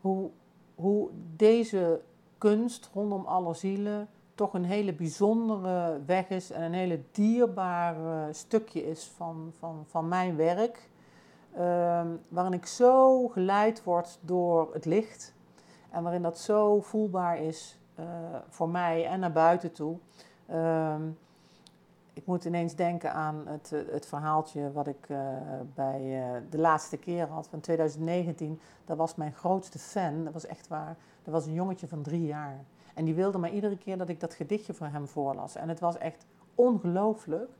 hoe, hoe deze kunst rondom alle zielen toch een hele bijzondere weg is en een hele dierbare stukje is van, van, van mijn werk. Um, waarin ik zo geleid word door het licht en waarin dat zo voelbaar is uh, voor mij en naar buiten toe. Um, ik moet ineens denken aan het, het verhaaltje wat ik uh, bij de laatste keer had van 2019. Dat was mijn grootste fan, dat was echt waar. Dat was een jongetje van drie jaar. En die wilde maar iedere keer dat ik dat gedichtje voor hem voorlas. En het was echt ongelooflijk,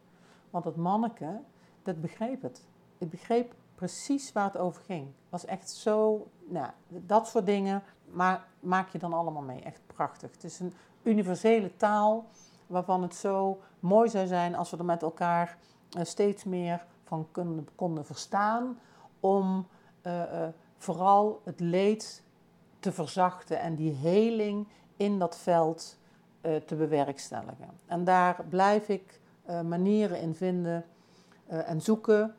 want dat manneke, dat begreep het. Ik begreep precies waar het over ging. Het was echt zo, nou, dat soort dingen maar maak je dan allemaal mee. Echt prachtig. Het is een universele taal waarvan het zo mooi zou zijn als we er met elkaar uh, steeds meer van konden verstaan. Om uh, uh, vooral het leed te verzachten en die heling in dat veld uh, te bewerkstelligen. En daar blijf ik uh, manieren in vinden uh, en zoeken,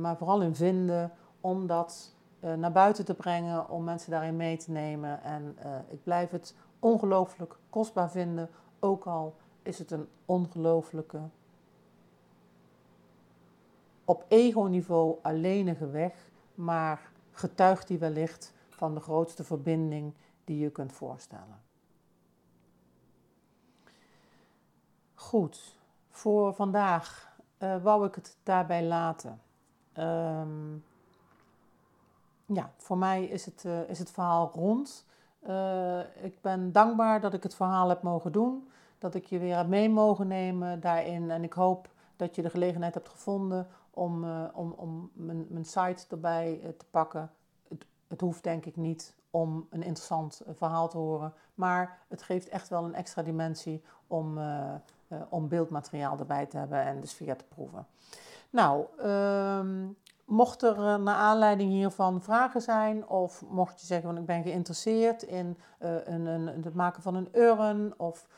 maar vooral in vinden om dat naar buiten te brengen, om mensen daarin mee te nemen. En ik blijf het ongelooflijk kostbaar vinden, ook al is het een ongelooflijke, op ego-niveau alleenige weg, maar getuigt die wellicht van de grootste verbinding die je kunt voorstellen. Goed, voor vandaag uh, wou ik het daarbij laten. Um, ja, voor mij is het, uh, is het verhaal rond. Uh, ik ben dankbaar dat ik het verhaal heb mogen doen. Dat ik je weer heb mee mogen nemen daarin. En ik hoop dat je de gelegenheid hebt gevonden om, om, om mijn, mijn site erbij te pakken. Het, hoeft denk ik niet om een interessant verhaal te horen. Maar het geeft echt wel een extra dimensie om, uh, uh, om beeldmateriaal erbij te hebben en de sfeer te proeven. Nou, um, mocht er naar aanleiding hiervan vragen zijn, of mocht je zeggen, van ik ben geïnteresseerd in een, het maken van een urn, of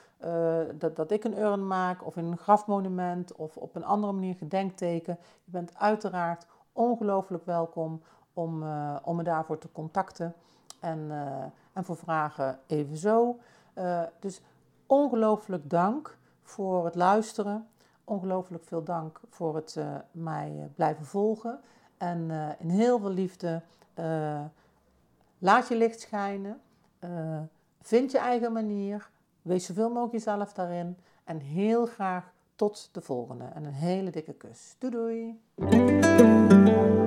dat, dat ik een urn maak, of in een grafmonument, of op een andere manier gedenkteken, je bent uiteraard ongelooflijk welkom om, om me daarvoor te contacten. En, uh, en voor vragen evenzo. Uh, dus ongelooflijk dank voor het luisteren. Ongelooflijk veel dank voor het mij blijven volgen. En in heel veel liefde, laat je licht schijnen. vind je eigen manier. Wees zoveel mogelijk jezelf daarin. En heel graag tot de volgende. En een hele dikke kus. Doei doei.